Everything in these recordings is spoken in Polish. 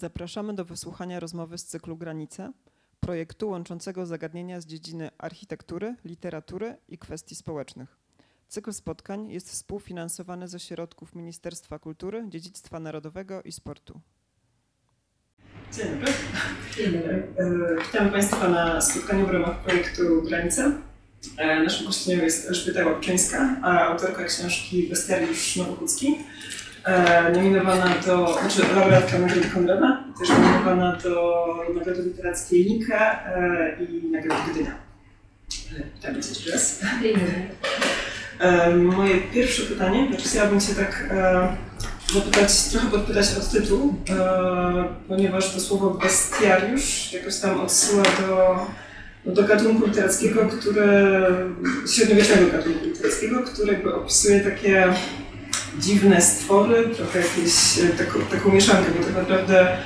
Zapraszamy do wysłuchania rozmowy z cyklu Granice, projektu łączącego zagadnienia z dziedziny architektury, literatury i kwestii społecznych. Cykl spotkań jest współfinansowany ze środków Ministerstwa Kultury, Dziedzictwa Narodowego i Sportu. Dzień dobry. Dzień dobry. E, Witam Państwa na spotkaniu w ramach projektu Granice. E, Naszą gościnią jest Elżbieta Łapczyńska, autorka książki Bestiariusz Nowochódzki. E, Nominowana do, znaczy laureatka Nagrody Konrada, też nominowana do Nagrody Literackiej Nika e, i Nagrody Gdynia. E, Witam Cię jeszcze raz. Dzień dobry. E, Moje pierwsze pytanie, znaczy chciałabym Cię tak e, zapytać, trochę podpytać od tytułu, e, ponieważ to słowo bestiariusz jakoś tam odsyła do, no, do gatunku literackiego, które, średniowiecznego gatunku literackiego, który opisuje takie dziwne stwory, trochę jakieś e, taką, taką mieszankę, bo tak naprawdę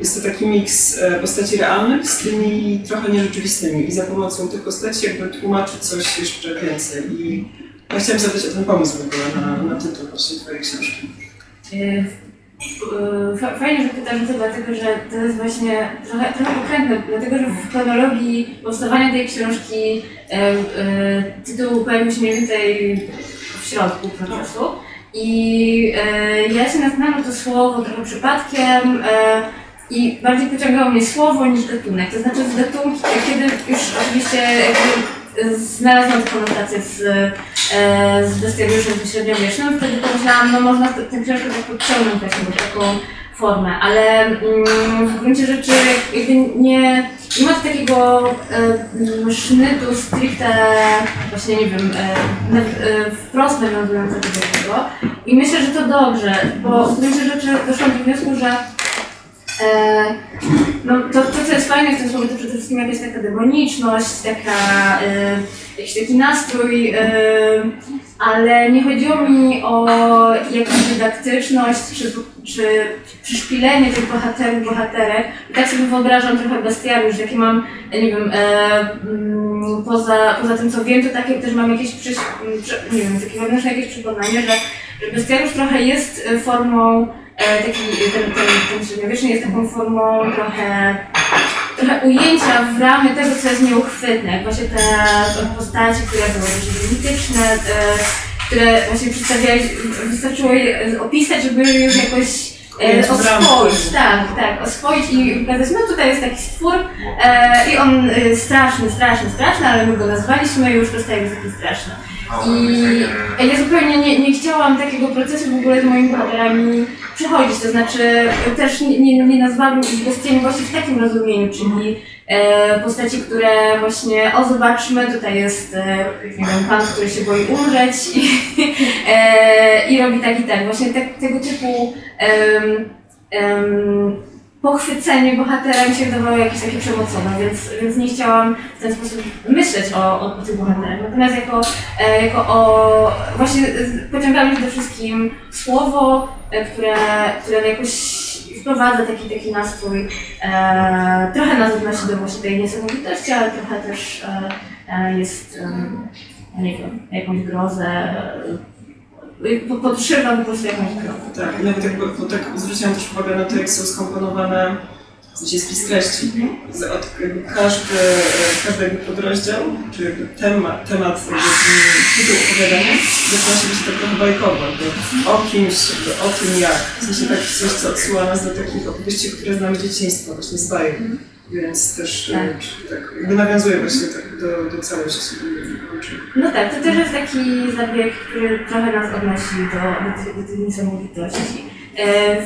jest to taki miks e, postaci realnych z tymi trochę nierzeczywistymi i za pomocą tych postaci jakby tłumaczyć coś jeszcze więcej. I ja chciałam zapytać o ten pomysł w ogóle na, na tytuł właśnie Twojej książki. E, fa- Fajnie, że pytasz o to, dlatego że to jest właśnie trochę, trochę pokrętne, dlatego że w chronologii powstawania tej książki e, e, tytuł pojawił się mniej więcej w środku procesu. I e, ja się natknęłam na to słowo trochę przypadkiem e, i bardziej pociągało mnie słowo niż gatunek. To znaczy z gatunki, kiedy już oczywiście jakby znalazłam tę konotację z, e, z bestiariuszem ze średniowiecznym, wtedy pomyślałam, no można tę książkę tak podciągnąć taką formę, ale mm, w gruncie rzeczy jakby nie, nie ma takiego e, sznytu stricte, właśnie nie wiem, e, na, e, wprost nawiązującego do tego. I myślę, że to dobrze, bo w gruncie rzeczy doszłam do wniosku, że no, to, to, co jest fajne w tym słowie, to przede wszystkim jakaś taka demoniczność, taka, e, jakiś taki nastrój, e, ale nie chodziło mi o jakąś dydaktyczność, czy, czy przyszpilenie tych bohaterów, bohaterek. I tak sobie wyobrażam trochę bestiariusz, jakie mam, nie wiem, e, mm, poza, poza tym co wiem, to takie też mam jakieś, przyś, nie wiem, takie wewnętrzne jakieś przekonanie, że, że bestiariusz trochę jest e, formą e, taki, ten, ten, ten średniowieczny jest taką formą trochę, trochę ujęcia w ramy tego, co jest nieuchwytne. Jak właśnie te postacie, które były dość mityczne, e, które właśnie przedstawiałeś, wystarczyło je opisać, żeby już jakoś e, oswoić, tak, tak, oswoić i pokazać, no tutaj jest taki stwór e, i on e, straszny, straszny, straszny, ale my go nazwaliśmy i już dostaje jest taki straszny. I ja zupełnie nie, nie chciałam takiego procesu w ogóle z moimi bohaterami przechodzić, to znaczy też nie, nie, nie nazwałabym ich właśnie w takim rozumieniu, czyli e, postaci, które właśnie, o zobaczmy, tutaj jest e, nie wiem, pan, który się boi umrzeć i, e, i robi tak i tak. Właśnie tego typu pochwycenie bohatera mi się wydawało jakieś takie przemocowe, więc, więc nie chciałam w ten sposób myśleć o, o, o tych bohaterach. Natomiast jako, e, jako o... właśnie pociągało mnie przede wszystkim słowo, e, które, które jakoś wprowadza taki, taki nastrój. E, trochę nas odnosi do właśnie tej niesamowitości, ale trochę też e, e, jest, e, nie wiem, jakąś grozę, e, po- podszywa po prostu jakąś grozę. Tak, nawet jakby, bo tak zwróciłam też uwagę na to, jak są skomponowane w sensie spis treści. Z- Od każdy, każdy jakby podrozdział, czy jakby temat, temat mm, tytuł opowiadania zaczyna się być tak trochę bajkowo, o kimś, o tym jak. W sensie tak coś, co odsyła nas do takich opowieści, które znamy z dzieciństwa, właśnie z bajek. Więc też Tak. tak. Tak, jakby nawiązuje właśnie tak do, do całości. No tak, to też jest taki zabieg, który trochę nas odnosi do, do, tej, do tej niesamowitości. E,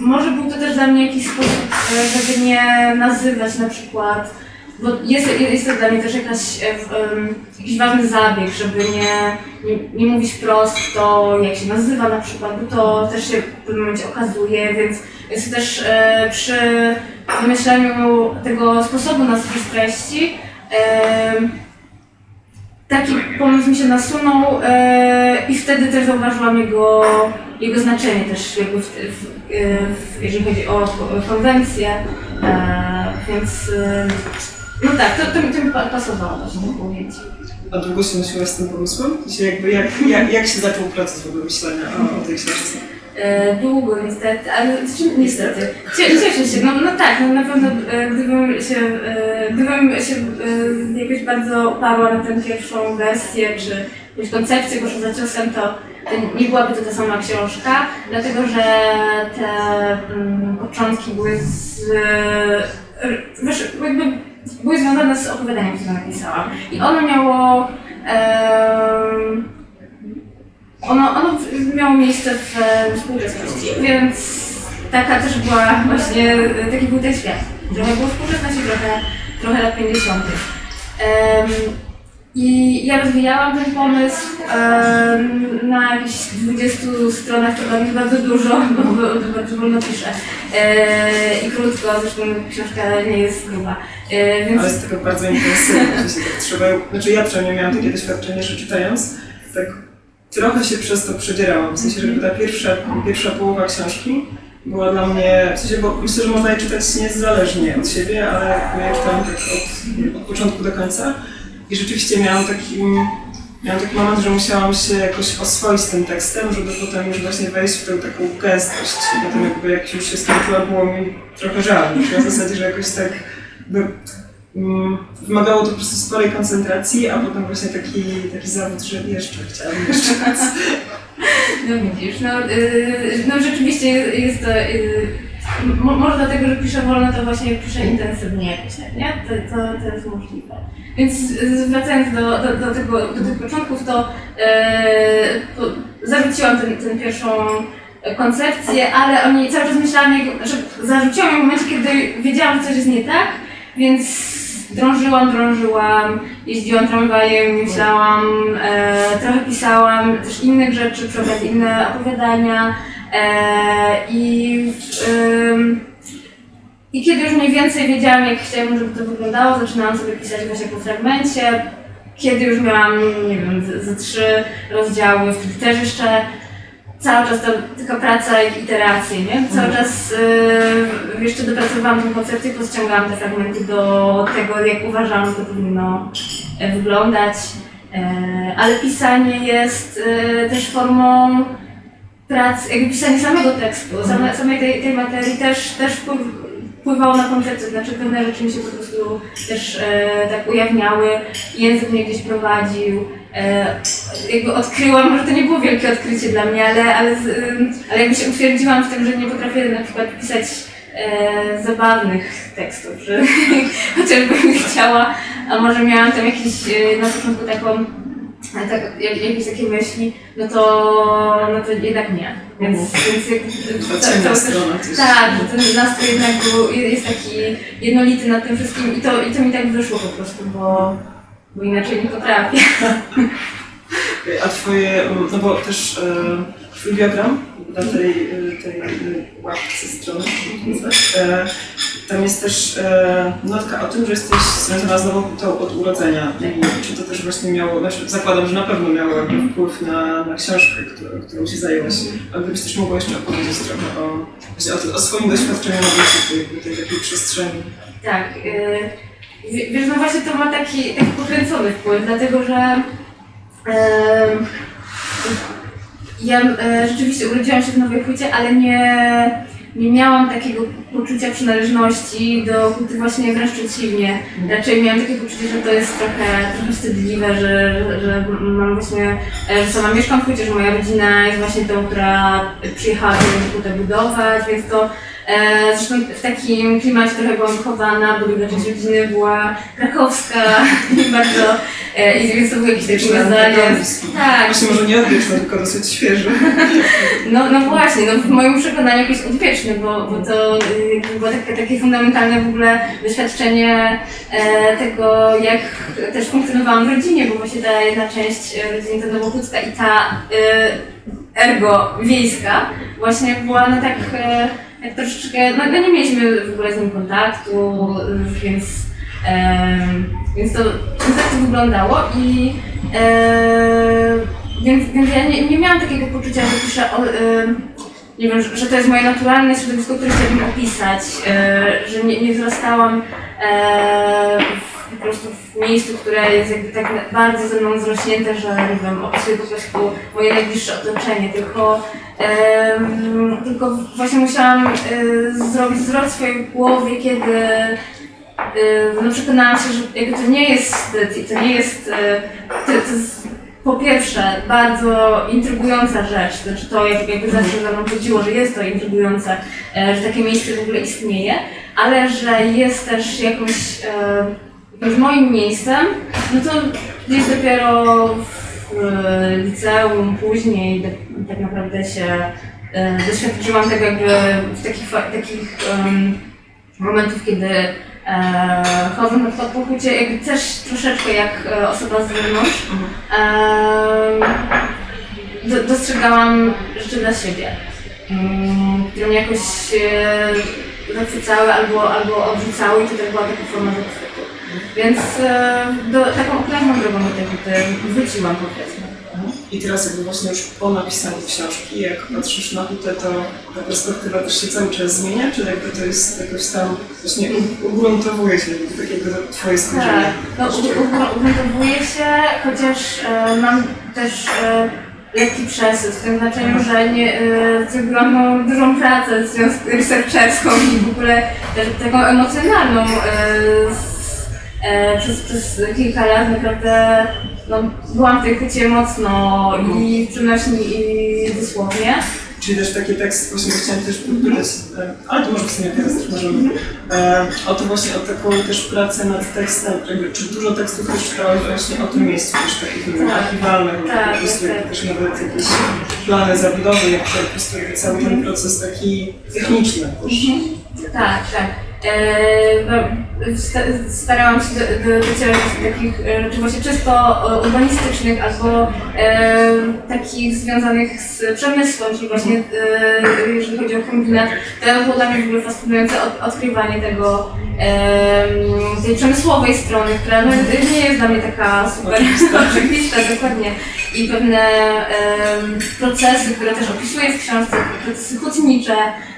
może był to też dla mnie jakiś sposób, e, żeby nie nazywać na przykład, bo jest, jest to dla mnie też jakaś, e, em, jakiś ważny zabieg, żeby nie, nie, nie mówić wprost to, jak się nazywa na przykład, bo to też się w pewnym momencie okazuje, więc jest to też e, przy wymyślaniu tego sposobu na spis treści em, taki pomysł mi się nasunął e, i wtedy też zauważyłam jego, jego znaczenie też jakby w, w, e, w, jeżeli chodzi o konwencję, e, więc e, no tak, to, to, mi- to mi pa- pasowało właśnie to ujęcie. a długo się nosiłaś z tym pomysłem? Jakby jak, jak, jak się zaczął proces w ogóle myślenia o, o tej książce? e, długo niestety, ale znaczy, niestety, Cie- cieszę się, no, no tak, no na pewno e, gdybym się, e, gdybym się e, jakoś bardzo oparła na tę pierwszą wersję, czy jakąś koncepcję, poszła za ciosem, to to nie byłaby to ta sama książka, dlatego że te mm, początki były z, e, wiesz, jakby były związane z opowiadaniem, które napisałam. I ono miało em, ono, ono miało miejsce w współczesności, więc taka też była właśnie, e, taki był ten świat. Trochę było współczesności, trochę, trochę lat 50. Em, I ja rozwijałam ten pomysł na jakichś 20 stronach, to mnie bardzo dużo, bo, bo, bo bardzo wolno piszę. E, I krótko, zresztą książka nie jest gruba. E, więc Ale jest tego bardzo intensywne, że się tak trzeba, znaczy ja przynajmniej miałam takie doświadczenie, że czytając, tak trochę się przez to przedzierałam, w sensie, że ta pierwsza, pierwsza połowa książki była dla mnie, w sensie, bo myślę, że można je czytać niezależnie od siebie, ale ja czytałam tak od, od początku do końca i rzeczywiście miałam taki, miałam taki moment, że musiałam się jakoś oswoić z tym tekstem, żeby potem już właśnie wejść w tę taką gęstość. Potem jakby jak już się skończyła, było mi trochę żal, na zasadzie, że jakoś tak mm, wymagało to po prostu sporej koncentracji, a potem właśnie taki, taki zawód, że jeszcze chciałabym jeszcze raz. No widzisz, no, yy, no rzeczywiście jest to, yy, mo- może dlatego, że piszę wolno, to właśnie piszę intensywnie jakoś tak, nie? To, to, to jest możliwe. Więc yy, wracając do, do, do, tego, do tych początków, to, yy, zarzuciłam tę ten, pierwszą koncepcję, ale o niej cały czas myślałam, że zarzuciłam ją w momencie, kiedy wiedziałam, że coś jest nie tak, więc drążyłam, drążyłam, jeździłam tramwajem, myślałam, e, trochę pisałam też innych rzeczy, przy inne opowiadania i, ym, i kiedy już mniej więcej wiedziałam, jak chciałam, żeby to wyglądało, zaczynałam sobie pisać właśnie po fragmencie. Kiedy już miałam, nie wiem, ze- trzy rozdziały, wtedy też jeszcze cały czas to tylko praca i iteracje, nie? Cały czas y, jeszcze dopracowałam tę koncepcję, podciągałam te fragmenty do tego, jak uważam, że to powinno e, wyglądać. E, ale pisanie jest e, też formą pracy, jakby pisanie samego tekstu, same, samej tej, tej materii też, też wpływ, wpływało na koncepcję, znaczy pewne rzeczy mi się po prostu też e, tak ujawniały, język mnie gdzieś prowadził, e, jakby odkryłam, może to nie było wielkie odkrycie dla mnie, ale, ale, z, ale jakby się utwierdziłam w tym, że nie potrafię na przykład pisać e, zabawnych tekstów, że chociażbym chciała, a może miałam tam jakieś e, na początku taką tak, jak, jakieś takie myśli, no to, no to jednak nie. Więc, więc jak, gdzieś. tak, ten nastrój jednak był, jest taki jednolity nad tym wszystkim i to, i to mi tak wyszło po prostu, bo, bo inaczej nie potrafię. A twoje, no bo też e, twój biogram na tej, tej łapce strony, e, tam jest też e, notka o tym, że jesteś związana z nowotą od urodzenia. Czy to też właśnie miało, znaczy zakładam, że na pewno miało wpływ na, na książkę, którą, którą się zajęłaś. A gdybyś też mogła jeszcze opowiedzieć trochę o, o, o swoim doświadczeniu na tej, tej, tej takiej przestrzeni. Tak. Yy, wie- wiesz, no właśnie to ma taki, taki pokręcony wpływ, dlatego że ja e, rzeczywiście urodziłam się w Nowej Hucie, ale nie, nie miałam takiego poczucia przynależności do Huty, właśnie wręcz przeciwnie. Raczej miałam takie poczucie, że to jest trochę, trochę wstydliwe, że, że, mam właśnie, e, że sama mieszkam w Hucie, że moja rodzina jest właśnie tą, która przyjechała tę Hutę budować, więc to E, zresztą w takim klimacie trochę byłam wychowana, bo druga część rodziny była krakowska i bardzo, i więc to był jakiś taki zdanie. tak, Tak, Właśnie może nie odwieczny, tylko dosyć świeży. no, no właśnie, no w moim przekonaniu jakiś odwieczny, bo, bo to jakby było takie, takie fundamentalne w ogóle doświadczenie e, tego, jak też funkcjonowałam w rodzinie, bo właśnie ta jedna część e, rodziny to Nowochódzka i ta ergo wiejska właśnie była no tak, e, tak troszeczkę, no, no nie mieliśmy w ogóle z nim kontaktu, więc, e, więc, to, tak to wyglądało i e, więc, więc ja nie, nie miałam takiego poczucia, że piszę o, y, nie wiem, że, to jest moje naturalne środowisko, które chciałabym opisać, y, że nie, nie wzrastałam e, w, po prostu w miejscu, które jest jakby tak bardzo ze mną zrośnięte, że nie wiem, opisuję po prostu moje najbliższe otoczenie, tylko, tylko właśnie musiałam e, zrobić zwrot w swojej głowie, kiedy e, no, przekonałam się, że jakby to nie jest, to nie jest, e, to, to jest po pierwsze bardzo intrygująca rzecz, znaczy to jak- jakby zawsze za mną chodziło, że jest to intrygujące, e, że takie miejsce w ogóle istnieje, ale że jest też jakąś, jakimś moim miejscem, no to gdzieś dopiero w liceum, później do, tak naprawdę się doświadczyłam tego jakby w takich, takich em, momentów, kiedy e, chodzę na to poczucie jakby też troszeczkę jak e, osoba z zewnątrz. Em, do, dostrzegałam rzeczy dla siebie, mm, które mnie jakoś e, zachwycały albo, albo odrzucały i to też była taka forma zachwytu. Więc e, do, taką okrętną drogą do tego tutaj wróciłam powiedzmy. I teraz jakby właśnie już po napisaniu książki, jak patrzysz na Hutę, to ta perspektywa też się cały czas zmienia, czy jakby to jest jakoś tam właśnie ugruntowuje się jakby tak to twoje spojrzenie? Tak, no u- u- ugruntowuję się, chociaż e, mam też e, lekki przesyt, w tym znaczeniu, że nie, e, zrobiłam no, dużą pracę w związku researcherską i w ogóle też taką emocjonalną e, z, e, przez, przez kilka lat naprawdę no, byłam w tej chwycie mocno i w przenośni i dosłownie. Czyli też taki tekst, właśnie chciałam też podpytać, e, ale to może w sumie teraz też możemy, e, o to właśnie, o taką też pracę nad tekstem, jakby, czy dużo tekstów też czytałaś właśnie o tym miejscu, też takich Tak. archiwalnych, Tak, po prostu tak, jak tak. też nawet jakieś plany zabudowy, jak to po prostu cały ten proces taki techniczny też. Tak, tak. E, no, sta- starałam się do, do, docierać do takich e, rzeczy właśnie czysto e, urbanistycznych albo e, takich związanych z przemysłem, czyli właśnie e, jeżeli chodzi o kombinat, to było dla mnie w ogóle fascynujące od, odkrywanie tego, e, tej przemysłowej strony, która no, nie jest dla mnie taka super oczywista, dokładnie. I pewne em, procesy, które też opisuję w książce, procesy hutnicze, e,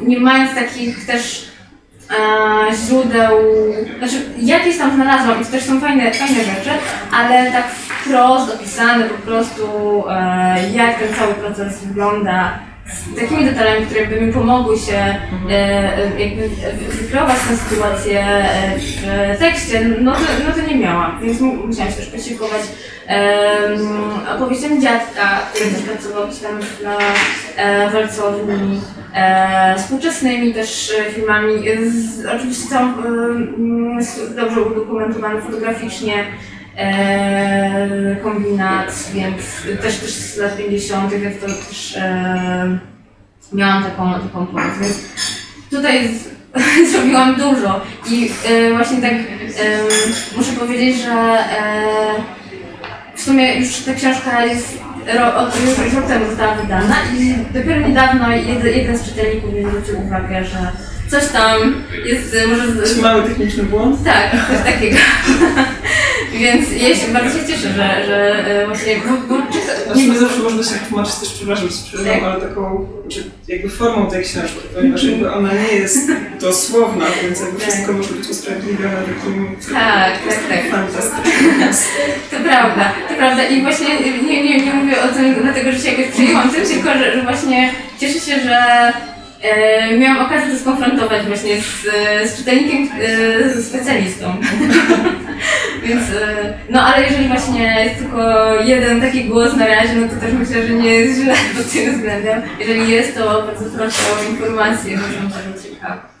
nie mając takich też e, źródeł, znaczy jakieś tam znalazłam i to też są fajne, fajne rzeczy, ale tak wprost opisane po prostu e, jak ten cały proces wygląda z takimi detalami, które by mi pomogły się e, e, jakby wy- wykreować tę sytuację w tekście, no to, no to nie miałam, więc mu- musiałam się też posiłkować opowieściami dziadka, który też pracował tam na e, walcowni, e, współczesnymi też e, filmami, e, z, oczywiście całą e, dobrze udokumentowany fotograficznie e, kombinat, więc też, też z lat 50., więc to też e, miałam taką, taką pomoc, więc tutaj z, zrobiłam dużo i e, właśnie tak em, muszę powiedzieć, że e, w sumie już ta książka jest ro, od, już, rok temu została wydana i dopiero niedawno jeden, jeden z czytelników mi zwrócił uwagę, że coś tam jest e, może z, mały techniczny błąd? tak, coś takiego. Więc ja się bardzo się cieszę, że, że e, właśnie, Znaczy, my zawsze można się tłumaczyć też, przepraszam, przerywam, Tak. ale taką, czy jakby formą tej książki, ponieważ jakby ona nie jest dosłowna, więc jakby Tak. wszystko może być usprawiedliwione takim Tak, tak, tak. fantastycznym. To prawda, to prawda. I właśnie nie, nie, nie mówię o tym dlatego, że się jakoś przejęłam tym, tylko że, że właśnie cieszę się, że e, miałam okazję to skonfrontować właśnie z, e, z czytelnikiem, e, specjalistą. Więc, e, no ale jeżeli właśnie jest tylko jeden taki głos na razie, no to też myślę, że nie jest źle pod tym względem. Jeżeli jest, to bardzo proszę o informację, jestem bardzo ciekawa.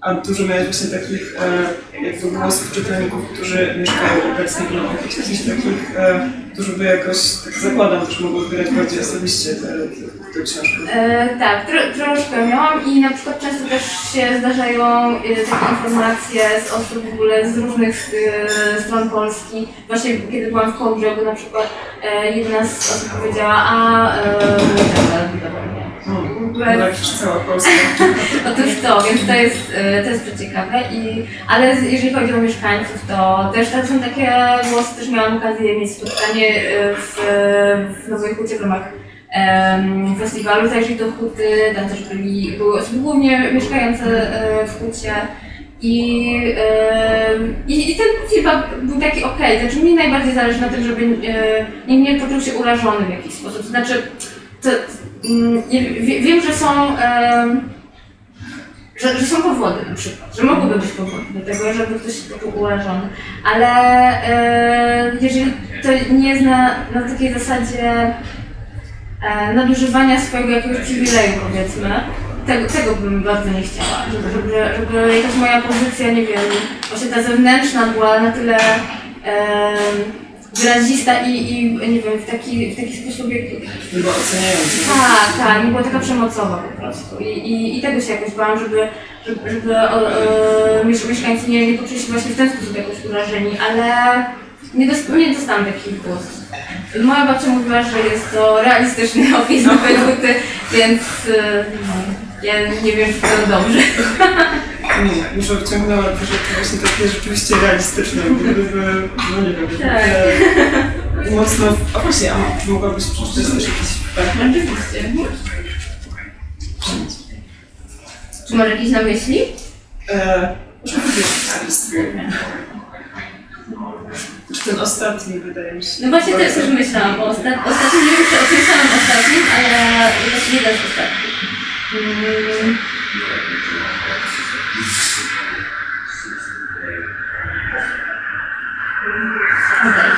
A dużo miałeś właśnie takich e, jakby głosów czytelników, którzy mieszkają obecnie w Londynie, w takich, e, którzy by jakoś, tak zakładam, też mogą odbierać bardziej osobiście tę te, książkę. E, tak, tro, troszkę miałam i na przykład często też się zdarzają e, takie informacje z osób w ogóle z różnych e, stron Polski. Właśnie kiedy byłam w Kołbrzegu na przykład e, jedna z osób powiedziała, a e, tak, cała Polska. Otóż to, więc to jest, e, to jest to ciekawe. I, ale z- jeżeli chodzi o mieszkańców, to też to są takie głosy, też miałam okazję mieć spotkanie e, w, w Nowej Hucie w ramach festiwalu Zajrzyj do Huty, tam też byli, były osoby głównie mieszkające e, w Hucie. I, i, I ten feedback był taki okej, znaczy mi najbardziej zależy na tym, żeby e, nikt nie poczuł się urażony w jakiś sposób. Znaczy, to, mm, nie, wie, wiem, że są, że, że są powody na przykład, że mogłyby być powody do tego, żeby ktoś się poczuł urażony, ale jeżeli to nie jest na, na takiej zasadzie nadużywania swojego jakiegoś przywileju powiedzmy, tego, tego bym bardzo nie chciała, żeby, żeby, żeby jakaś moja pozycja, nie wiem, właśnie ta zewnętrzna była na tyle e, wyrazista i, i nie wiem, w taki, w taki sposób, jak, Nie było oceniające. tak, tak, nie była taka przemocowa po prostu. I, i, i tego się jakoś bałam, żeby, żeby, żeby o, e, miesz- mieszkańcy nie, nie poczuli się właśnie w ten sposób jakoś urażeni, ale nie, dost, nie dostałam takich głosów. Moja babcia mówiła, że jest to realistyczny opis na Bejruty, więc no, ja nie wiem, czy to dobrze. Nie, już wyciągnęła te rzeczy właśnie takie rzeczywiście realistyczne, gdyby, no nie wiem, Tak. e, mocno, a właśnie, a mogłabyś przeczytać też jakiś fragment? Oczywiście. Czy masz jakieś na myśli? E, może wybierz list. Ten ostatni wydaje mi się. No właśnie też też myślałam o ostat... ostatnim, nie wiem czy ostatnim, ale jest jeden z ostatnich. Mm. Okej.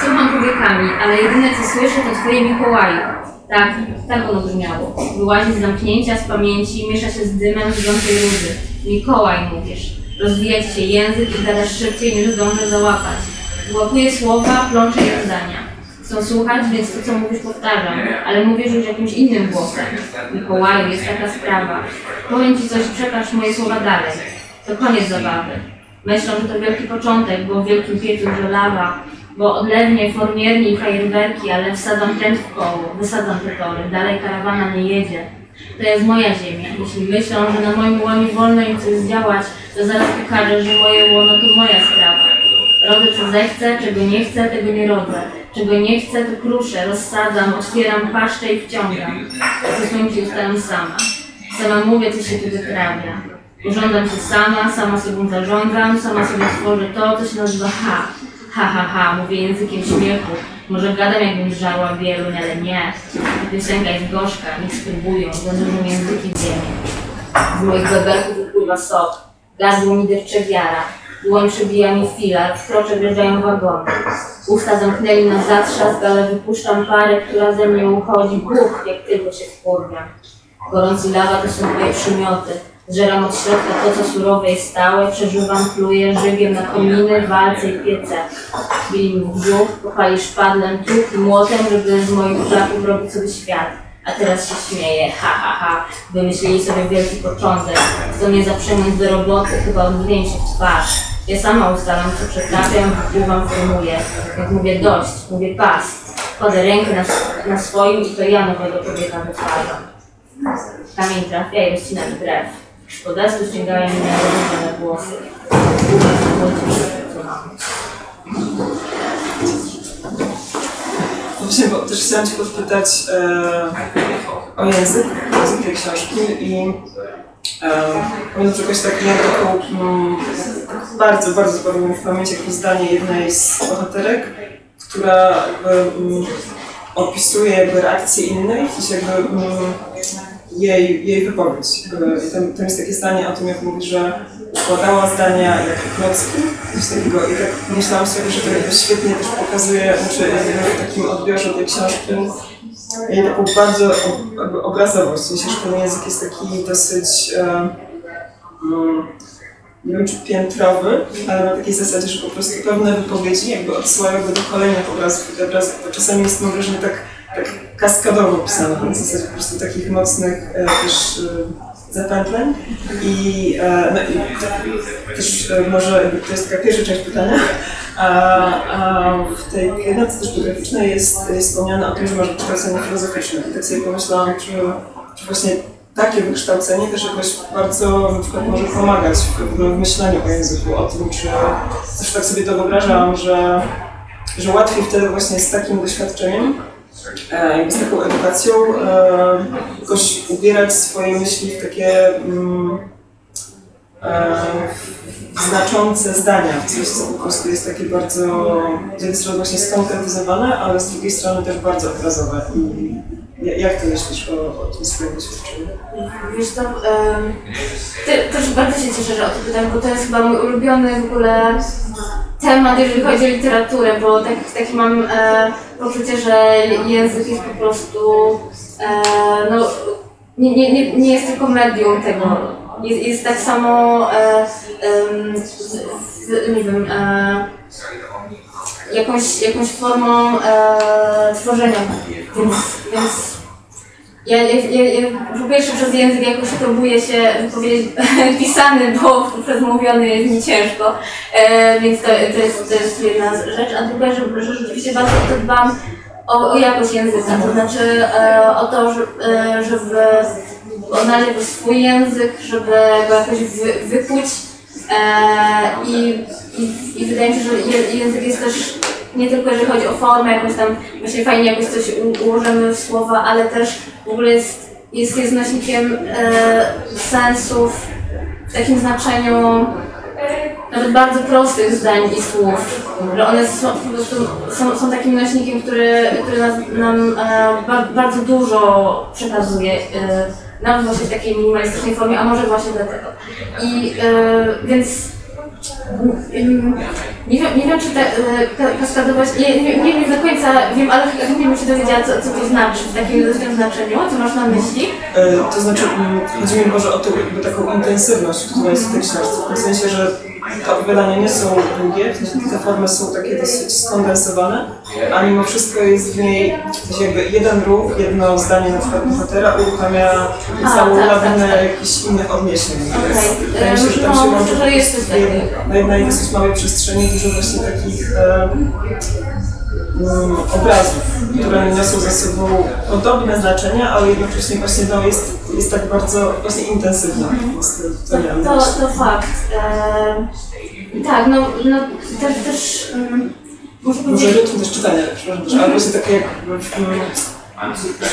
Słucham powiekami, ale jedyne co słyszę to twoje Mikołaju. Tak, tak ono brzmiało. Wyłazi z zamknięcia, z pamięci, miesza się z dymem żyjącej rudy. Mikołaj mówisz. Rozwija ci się język i gadasz szybciej niż zdążę załapać. Wyłapuję słowa, plączę je zdania. Chcą słuchać, więc to co mówisz powtarzam, ale mówisz już jakimś innym głosem. Mikołaju, jest taka sprawa. Powiem ci coś, przekaż moje słowa dalej. To koniec zabawy. Myślą, że to wielki początek, bo w wielkim piecu żelawa, bo odlewnie, formierni i fajerwerki, ale wsadzam trend w koło, wysadzam te tory, dalej karawana nie jedzie. To jest moja ziemia. Jeśli myślą, że na moim łonie wolno im coś zdziałać, to zaraz pokażę, że moje łono to moja sprawa. Rodzę co zechcę, czego nie chcę, tego nie rodzę. Czego nie chcę, to kruszę, rozsadzam, otwieram paszczę i wciągam. Stosunki ustalam sama. Sama mówię, co się tu wyprawia. Urządzam się sama, sama sobą zarządzam, sama sobie tworzę to, co się nazywa ha. Ha, ha, ha, mówię językiem śmiechu. Może gadam, jakbym żarła wieluń, ale nie. Ta piosenka jest gorzka, niech spróbują, za dużym języki ziemi. Z moich bebelków wypływa sok. Gardło mi depcze wiara. Dłoń przebija mi filar, w krocze wjeżdżają wagony. Usta zamknęli na zatrzask, ale wypuszczam parę, która ze mnie uchodzi. Buch, jak tylko się wkurwiam. Gorący lawa to są moje przymioty. Zżeram od środka to, co surowe i stałe, przeżywam, pluję żywiem na kominy, walce i piece. Bili mi w brzuch, kochali szpadlem, tuk i młotem, żeby z moich flaków robić sobie świat. A teraz się śmieje, ha ha ha, wymyślili sobie wielki początek. Chcą mnie zaprzęgnąć do roboty, chyba się w twarz. Ja sama ustalam, co przetrafiam, wypływam, formuję. Jak mówię dość, mówię pas. Kładę rękę na, na swoim i to ja nowego człowieka wytwarzam. Kamień trafia i rozcina mi brew. Z podestu ściągają mnie rozróżnione głosy. Właśnie, bo też chciałam Cię podpytać e, o język, język tej książki i pamiętam, że jakoś tak miałam taką mm, bardzo, bardzo mi w pamięć jakieś zdanie jednej z bohaterek, która jakby mm, opisuje jakby reakcję innej, w jakby mm, jej, jej wypowiedź. Jakby, i tam, jest takie zdanie o tym, jak mówi, że układała zdania jak klocki, coś takiego. I tak myślałam sobie, że to świetnie też pokazuje, znaczy w takim odbiorze tej książki, jej taką bardzo obrazowość. Myślę, że ten język jest taki dosyć, e, mm, nie wiem czy piętrowy, ale na takiej zasadzie, że po prostu pewne wypowiedzi jakby odsyłają do kolejnych obrazów i te obrazy czasami jest mam wrażenie tak kaskadowo pisane, na zasadzie po prostu takich mocnych e, też e, zapętleń. I, e, no, i też e, może to jest taka pierwsza część pytania, a, a w tej książce też biograficznej jest, jest wspomniane o tym, że masz wykształcenie filozoficzne. I tak sobie pomyślałam, czy, czy właśnie takie wykształcenie też jakoś bardzo na przykład może pomagać w, w myśleniu o języku, o tym, czy też tak sobie to wyobrażałam, że, że łatwiej wtedy właśnie z takim doświadczeniem, jakby z taką edukacją e, jakoś ubierać swoje myśli w takie mm, e, znaczące zdania, w coś, co po prostu jest takie bardzo, z jednej strony właśnie skonkretyzowane, ale z drugiej strony też bardzo obrazowe. I jak ty myślisz o, o tym swoim doświadczeniu? Wiesz co, też bardzo się cieszę, że o to pytam, bo to jest chyba mój ulubiony w ogóle temat, jeżeli chodzi o literaturę, bo tak, takie mam e, poczucie, że język jest po prostu, e, no, nie, nie, nie, nie jest tylko medium tego. Jest, jest tak samo, e, em, z, z, nie wiem, e, jakąś, jakąś formą e, tworzenia, więc, więc ja, ja, ja, po pierwsze przez język jakoś próbuję się wypowiedzieć pisany, bo przez mówiony jest mi ciężko, e, więc to, to, jest, to jest jedna rzecz. A druga, że, że rzeczywiście bardzo to dbam o, o jakość języka, to znaczy e, o to, że, e, żeby odnaleźć swój język, żeby go jakoś wy, i, i, i wydaje mi się, że język jest też nie tylko jeżeli chodzi o formę, jakąś tam właśnie fajnie jakoś coś ułożymy w słowa, ale też w ogóle jest, jest, jest nośnikiem e, sensów w takim znaczeniu nawet bardzo prostych zdań i słów, że one są, po prostu są, są takim nośnikiem, który, który nas, nam e, ba, bardzo dużo przekazuje, e, nawet właśnie w takiej minimalistycznej formie, a może właśnie dlatego. I e, więc mm, nie wiem, nie wiem czy ta e, ka- kaskadowość, nie, nie, nie wiem do końca, wiem, ale chętnie bym się dowiedziała, co, co to znaczy w takim znaczeniu, co masz na myśli. E, To znaczy, mm, chodzi mi może o tę taką intensywność, która jest w tej książce, w tym sensie, że te opowiadania nie są długie, te formy są takie dosyć skondensowane, a mimo wszystko jest w niej jakby jeden ruch, jedno zdanie na przykład bohatera uruchamia A, całą tak, lawinę tak, tak. jakichś innych odniesień. Okej. Więc mi się, że tam No, się łączy jest na jednej dosyć małej przestrzeni dużo właśnie takich e, obrazów, które niosą ze sobą podobne znaczenia, ale jednocześnie właśnie no, jest, jest tak bardzo właśnie intensywna. To, to To, fakt. Eee, tak, no, no też, też um, muszę Może powiedzieć, rytm też czytania, przepraszam, ale właśnie takie jak mm,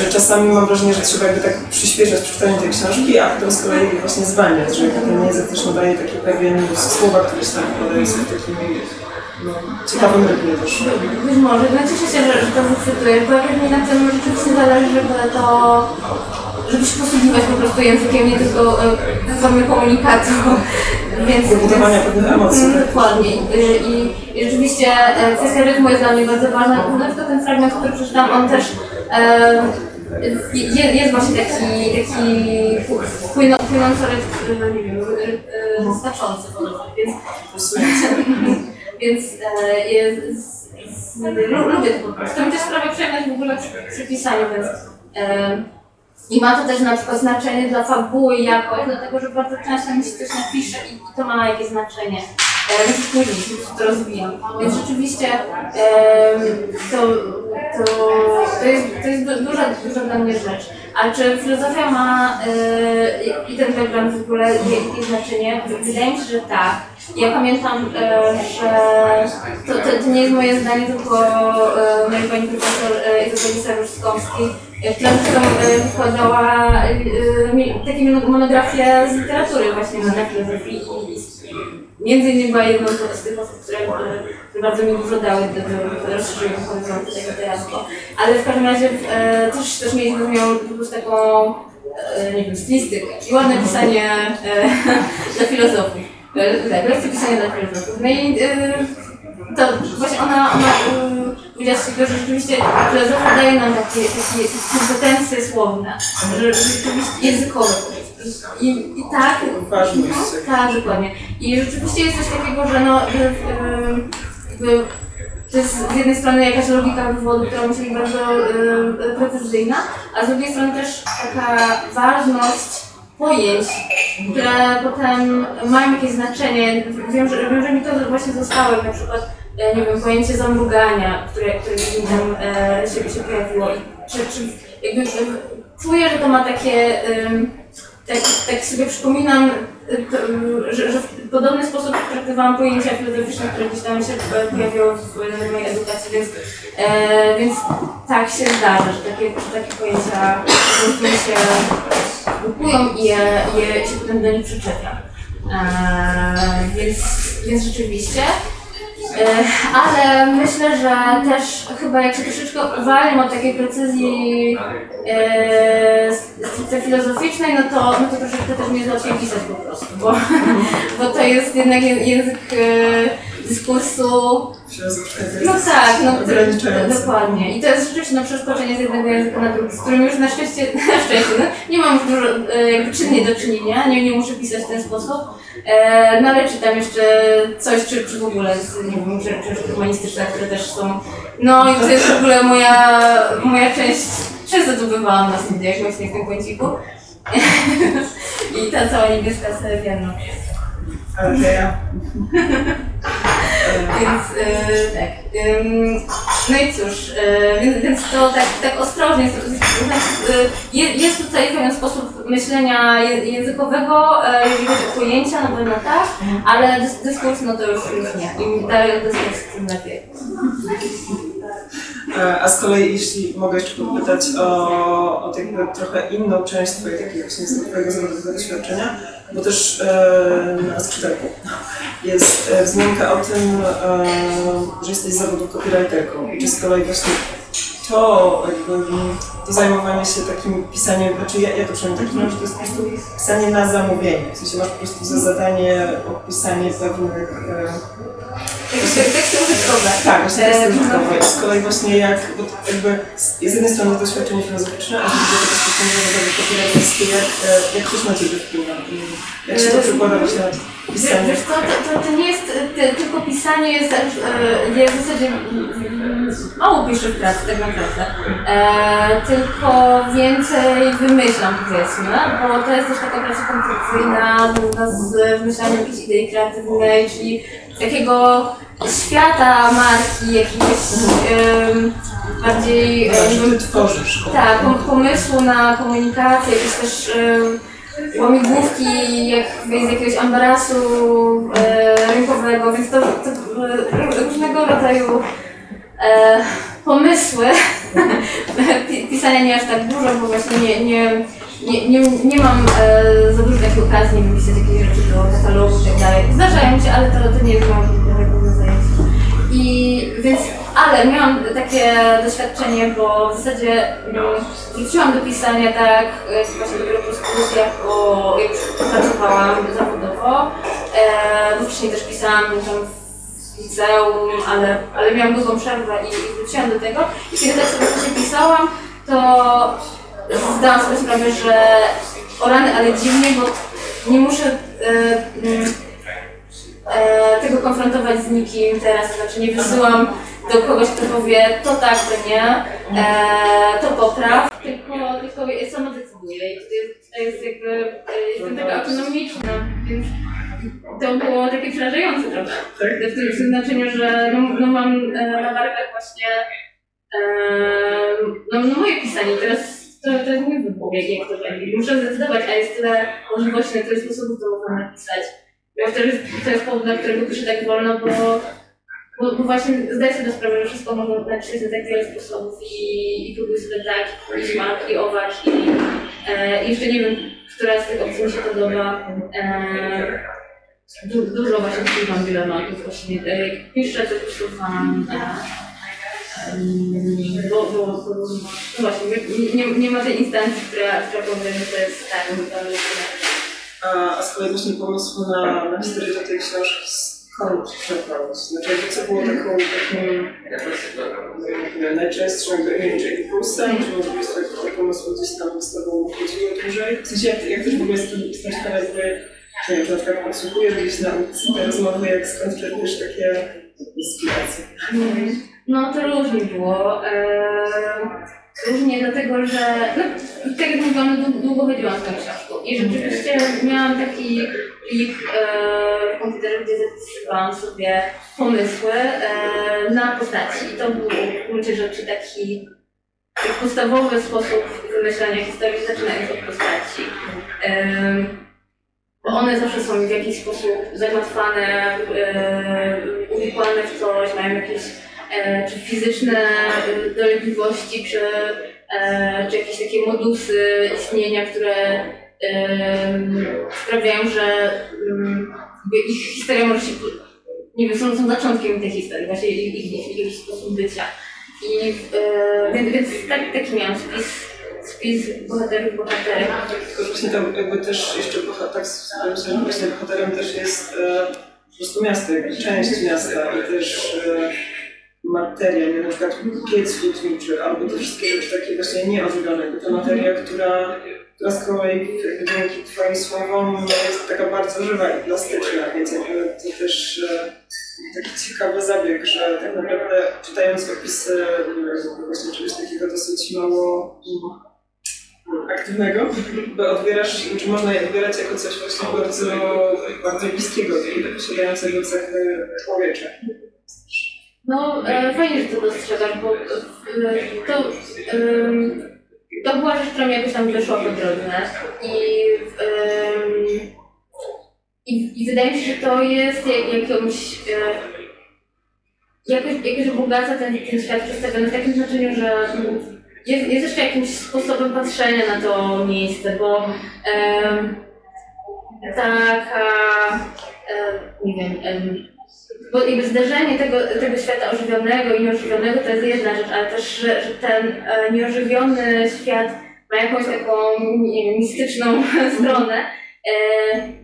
że czasami mam wrażenie, że trzeba jakby tak przyspieszać przeczytanie tej książki, a to z kolei właśnie zwalniać, że ten język też nadaje taki pewien słowa, które się tam podają są w takim no, ciekawym rytmie też. być może, no cieszę się, że, że to wychwytujesz, bo jakoś mi na tym rzeczywiście zależy, żeby to, żeby się posługiwać po prostu językiem, nie tylko e, w formie komunikatu, więc... Budowania pewnych emocji. Mm, tak? Dokładnie. I, i, I rzeczywiście e, kwestia rytmu jest dla mnie bardzo ważna. Na przykład ten fragment, który przeczytałam, on też e, je, jest właśnie taki, taki e, e, znaczący, więc, więc e, jest, lubię to po prostu. Sprawia przyjemność w ogóle przy, przy pisaniu, więc e, i ma to też na przykład znaczenie dla fabuły jakoś, dlatego że bardzo często mi się coś napisze i to ma jakieś znaczenie. E, Więc później się to rozwijam. Więc rzeczywiście em, to, to, to, jest, to jest du- duża, duża dla mnie rzecz. A czy filozofia ma e, i ten background w ogóle jakieś znaczenie? Wydaje mi się, że tak. Ja pamiętam, e, że to, to, to nie jest moje zdanie, tylko e, mojej pani profesor e, Izabeli Saruszkowskiej, e, która zresztą wykładała takie mono- monografie z literatury właśnie na filozofii między innymi była jedną z tych osób, które, które bardzo mi dużo dały rozszerzenia horyzontu tego literactwa. Ale w każdym razie też, też mieliśmy z nią po prostu taką, nie wiem, stylistykę i ładne pisanie dla filozofów. Lekcje pisania dla filozofów. No i e, to właśnie ona, ona e, powiedziała że rzeczywiście filozofia daje nam takie, takie, kompetencje słowne, że rzeczywiście językowe. I, I tak, Ważność. tak, dokładnie. I rzeczywiście jest coś takiego, że no, em, jakby to jest z jednej strony jakaś logika wywodu, która musi być bardzo em, precyzyjna, a z drugiej strony też taka ważność pojęć, które potem mają jakieś znaczenie. Wiem, że, wiem, że mi to właśnie zostało, na przykład, e, nie wiem, pojęcie zamrugania, które, które mi tam e, się, się pojawiło. Czy, czy jakby e, czuję, że to ma takie tak, tak sobie przypominam, y, to, że, że w podobny sposób traktowałam pojęcia filozoficzne, które gdzieś tam się e, pojawiały w mojej edukacji, więc, e, więc tak się zdarza, że takie, takie pojęcia się bukują i je, je się potem do nich przyczepiam. E, więc, więc rzeczywiście. E, ale myślę, że też chyba jak się troszeczkę uwalniam od takiej precyzji e, stricte filozoficznej, no to, no to troszeczkę też mi jest pisać po prostu, bo, bo to jest jednak je- język e, dyskursu to no tak, no ograniczające. dokładnie. I to jest rzeczywiście no, przeskoczenie z jednego języka na drugi, z którym już na szczęście, na szczęście no, nie mam już dużo e, jakby czynnie do czynienia, nie, nie muszę pisać w ten sposób. E, no ale czytam jeszcze coś, czy, czy w ogóle z, nie wiem, rzeczy humanistyczne, które też są. No i to jest w ogóle moja, moja część, często zdobywałam na studiach właśnie w tym kąciku. I ta cała niebieska seria, no. Ale to ja. Więc e, no i cóż, e, więc, więc to tak, tak ostrożnie. e, je- Jest tutaj pewien sposób myślenia językowego, jeżeli chodzi o pojęcia, na pewno tak, ale dys, dyskurs no to już, nie. Im dalej od dyskursu, tym lepiej. A z kolei, jeśli mogę jeszcze podpytać o, o tak jakby trochę inną część Twojej takiej właśnie doświadczenia, bo też e, na skrzydełku jest e, wzmianka o tym, e, że jesteś zawodu copywriterką. Czy z kolei właśnie to mm, to zajmowanie się takim pisaniem, znaczy ja, ja to przynajmniej tak czułem, że to jest po prostu pisanie na zamówienie, w sensie masz po prostu za zadanie opisanie pewnych e, Teksty użytkowe. tak, właśnie E, teksty no. użytkowe. I z kolei właśnie jak, bo jakby z jednej strony doświadczenie filozoficzne, a z drugiej to doświadczenie zawodowe copywriterskie, jak, e, jak też na Ciebie wpływa? I Jak się to E, przekłada właśnie na Wiesz, pisanie? wiesz co, to, to, to nie jest ty, tylko pisanie, jest jest w zasadzie mało piszę w pracy tak naprawdę, e, tylko więcej wymyślam powiedzmy, bo to jest też taka praca koncepcyjna, związana z wymyślaniem jakiejś idei kreatywnej, czyli takiego świata marki, jakiegoś em, bardziej em, Że Ty tworzysz. tak, pom- pomysłu na komunikację, jakieś też e, łamigłówki jak z jakiegoś ambarasu e, rynkowego, więc to, to e, różnego rodzaju e, pomysły. Pi- Pisania nie aż tak dużo, bo właśnie nie, nie, nie, nie, nie mam e, za dużo takiej okazji, wiem, pisać jakieś rzeczy do katalogu i tak dalej. Zdarzają się, ale to, to nie jest moje główne zajęcie. I więc, ale miałam takie doświadczenie, bo w zasadzie mm, wróciłam do pisania tak właśnie dopiero po studiach, bo jak już pracowałam zawodowo, e, bo wcześniej też pisałam tam w liceum, ale, ale miałam długą przerwę i, wróciłam do tego. I kiedy tak sobie pisałam, to zdałam sobie sprawę, że o rany, ale dziwnie, bo nie muszę e, mm, e, tego konfrontować z nikim teraz, znaczy nie wysyłam do kogoś, kto powie to tak, to nie, e, to popraw, tylko, tylko sama decyduję i to jest, to jest jakby, e, jestem taka autonomiczna, więc to było takie przerażające trochę. Tak? W tym, w tym znaczeniu, że no, no mam e, na barwach właśnie e, no, no moje pisanie, teraz to, to jest mój wybór, jak, to będzie. Muszę zdecydować, a jest tyle możliwości, na tyle sposobów to można napisać. Bo to jest, to jest powód, dla którego piszę tak wolno, bo, bo, bo właśnie zdaję sobie sprawę, że wszystko można napisać na tak wiele sposobów i, i próbuję sobie tak i smak, i owacz, i e, jeszcze nie wiem, która z tych opcji mi się podoba. E, du, dużo właśnie wpływam dylematów, właśnie e, jak piszę, to przesuwam. E, em, bo, bo, bo no właśnie, nie, nie, nie ma tej instancji, która, która powie, że to jest tak, to jest A, a z kolei właśnie pomysłu na, na historię do tej książki skąd czerpałeś? Znaczy co było taką, takim jakby jakby impulsem, czy może po prostu jak te pomysły gdzieś tam z tobą chodziły dłużej? W sensie jak, jak też w ogóle jestem, jestem ciekawa jakby, czy czy na przykład podsłuchujesz gdzieś na te rozmowy, jak skąd czerpiesz takie inspiracje? No to różnie było. Eee, różnie dlatego, że no, tak jak mówiłam, no, dłu- długo chodziłam z tą książką i rzeczywiście miałam taki plik e, w komputerze, gdzie zapisywałam sobie pomysły e, na postaci i to był w gruncie rzeczy taki, podstawowy sposób wymyślania historii, zaczynając od postaci. Em, bo one zawsze są w jakiś sposób zagmatwane, e, uwikłane w coś, mają jakieś e, czy fizyczne e, dolegliwości, czy, e, czy jakieś takie modusy istnienia, które sprawiają, że mm, ich historia może się, nie wiem, są, są zaczątkiem tej historii, właśnie ich, ich, ich sposób bycia. I e, więc, więc tak, taki miałam spis, spis bohaterów, bohaterek. Tylko właśnie tam jakby też jeszcze boha- tak sobie że bohaterem też jest e, po prostu miasto, jakby część miasta i też e, materia, nie na przykład piec hutniczy albo te wszystkie rzeczy takie właśnie jakby ta materia, która, która z kolei dzięki Twoim słowom jest taka bardzo żywa i plastyczna, więc to też e, taki ciekawy zabieg, że tak naprawdę czytając opisy e, właśnie czegoś takiego dosyć mało mm, aktywnego, bo odbierasz, czy można je odbierać jako coś właśnie bardzo, bardzo bliskiego, takiego posiadającego cechy człowieka. No, e, fajnie, że to dostrzegasz, bo e, to, em, to była rzecz, która mi jakoś tam wyszła po drodze. I, em, i, i wydaje mi się, że to jest jak, jakąś, e, jakoś, jakoś wzbogaca ten, ten świat przedstawiony w takim znaczeniu, że jest, jest jeszcze jakimś sposobem patrzenia na to miejsce, bo em, taka, em, nie wiem, em, bo jakby zderzenie tego, tego świata ożywionego i nieożywionego to jest jedna rzecz, ale też, że, że ten e, nieożywiony świat ma jakąś taką wiem, mistyczną stronę. E,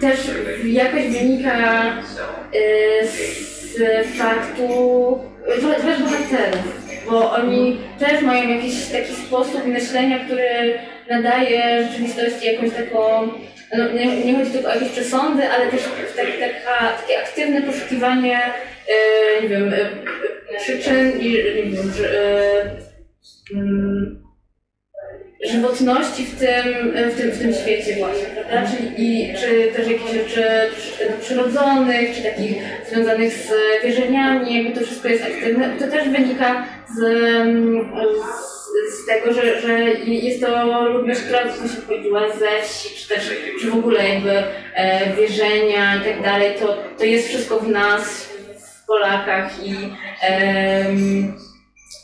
też jakoś wynika e, z faktu z bohaterów, bo oni też mają jakiś taki sposób myślenia, który nadaje rzeczywistości jakąś taką no, nie, nie chodzi tylko o jakieś przesądy, ale też tak, taka, takie aktywne poszukiwanie, e, nie wiem, e, przyczyn i nie wiem, że, e, mm, żywotności w tym, w, tym, w tym świecie właśnie, prawda? Czyli, i, czy też jakichś rzeczy przy- przyrodzonych, czy takich związanych z wierzeniami, jakby to wszystko jest aktywne. To też wynika z, mm, z, tego, że, że jest to ludność, która właśnie pochodziła ze wsi, czy też czy w ogóle jakby e, wierzenia i tak dalej, to, to jest wszystko w nas, w Polakach i, em,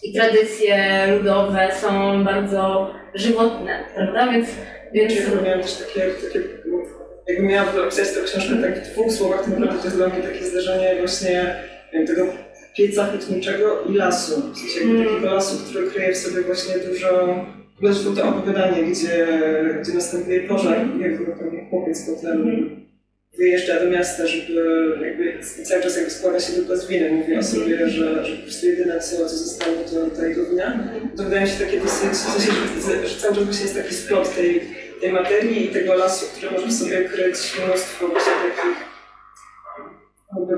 i tradycje ludowe są bardzo żywotne, prawda? Więc, więc Czyli miałam też takie, takie jakby miałam opisać tę książkę tak w dwóch słowach, to to jest dla mnie takie zdarzenie właśnie tego pieca hutniczego i lasu. W sensie jakby Mm. takiego lasu, który kryje w sobie właśnie dużo Zresztą to opowiadanie, gdzie, gdzie następuje pożar i jakby ten chłopiec potem Mhm. wyjeżdża do miasta, żeby jakby cały czas jakby składa się tylko z winy. Mówi o sobie, że, że po prostu jedyne co, co zostało to ta jego wina. To wydaje mi się takie dosyć, w sensie, że, że cały czas właśnie jest taki splot tej, tej materii i tego lasu, który może w sobie kryć mnóstwo właśnie takich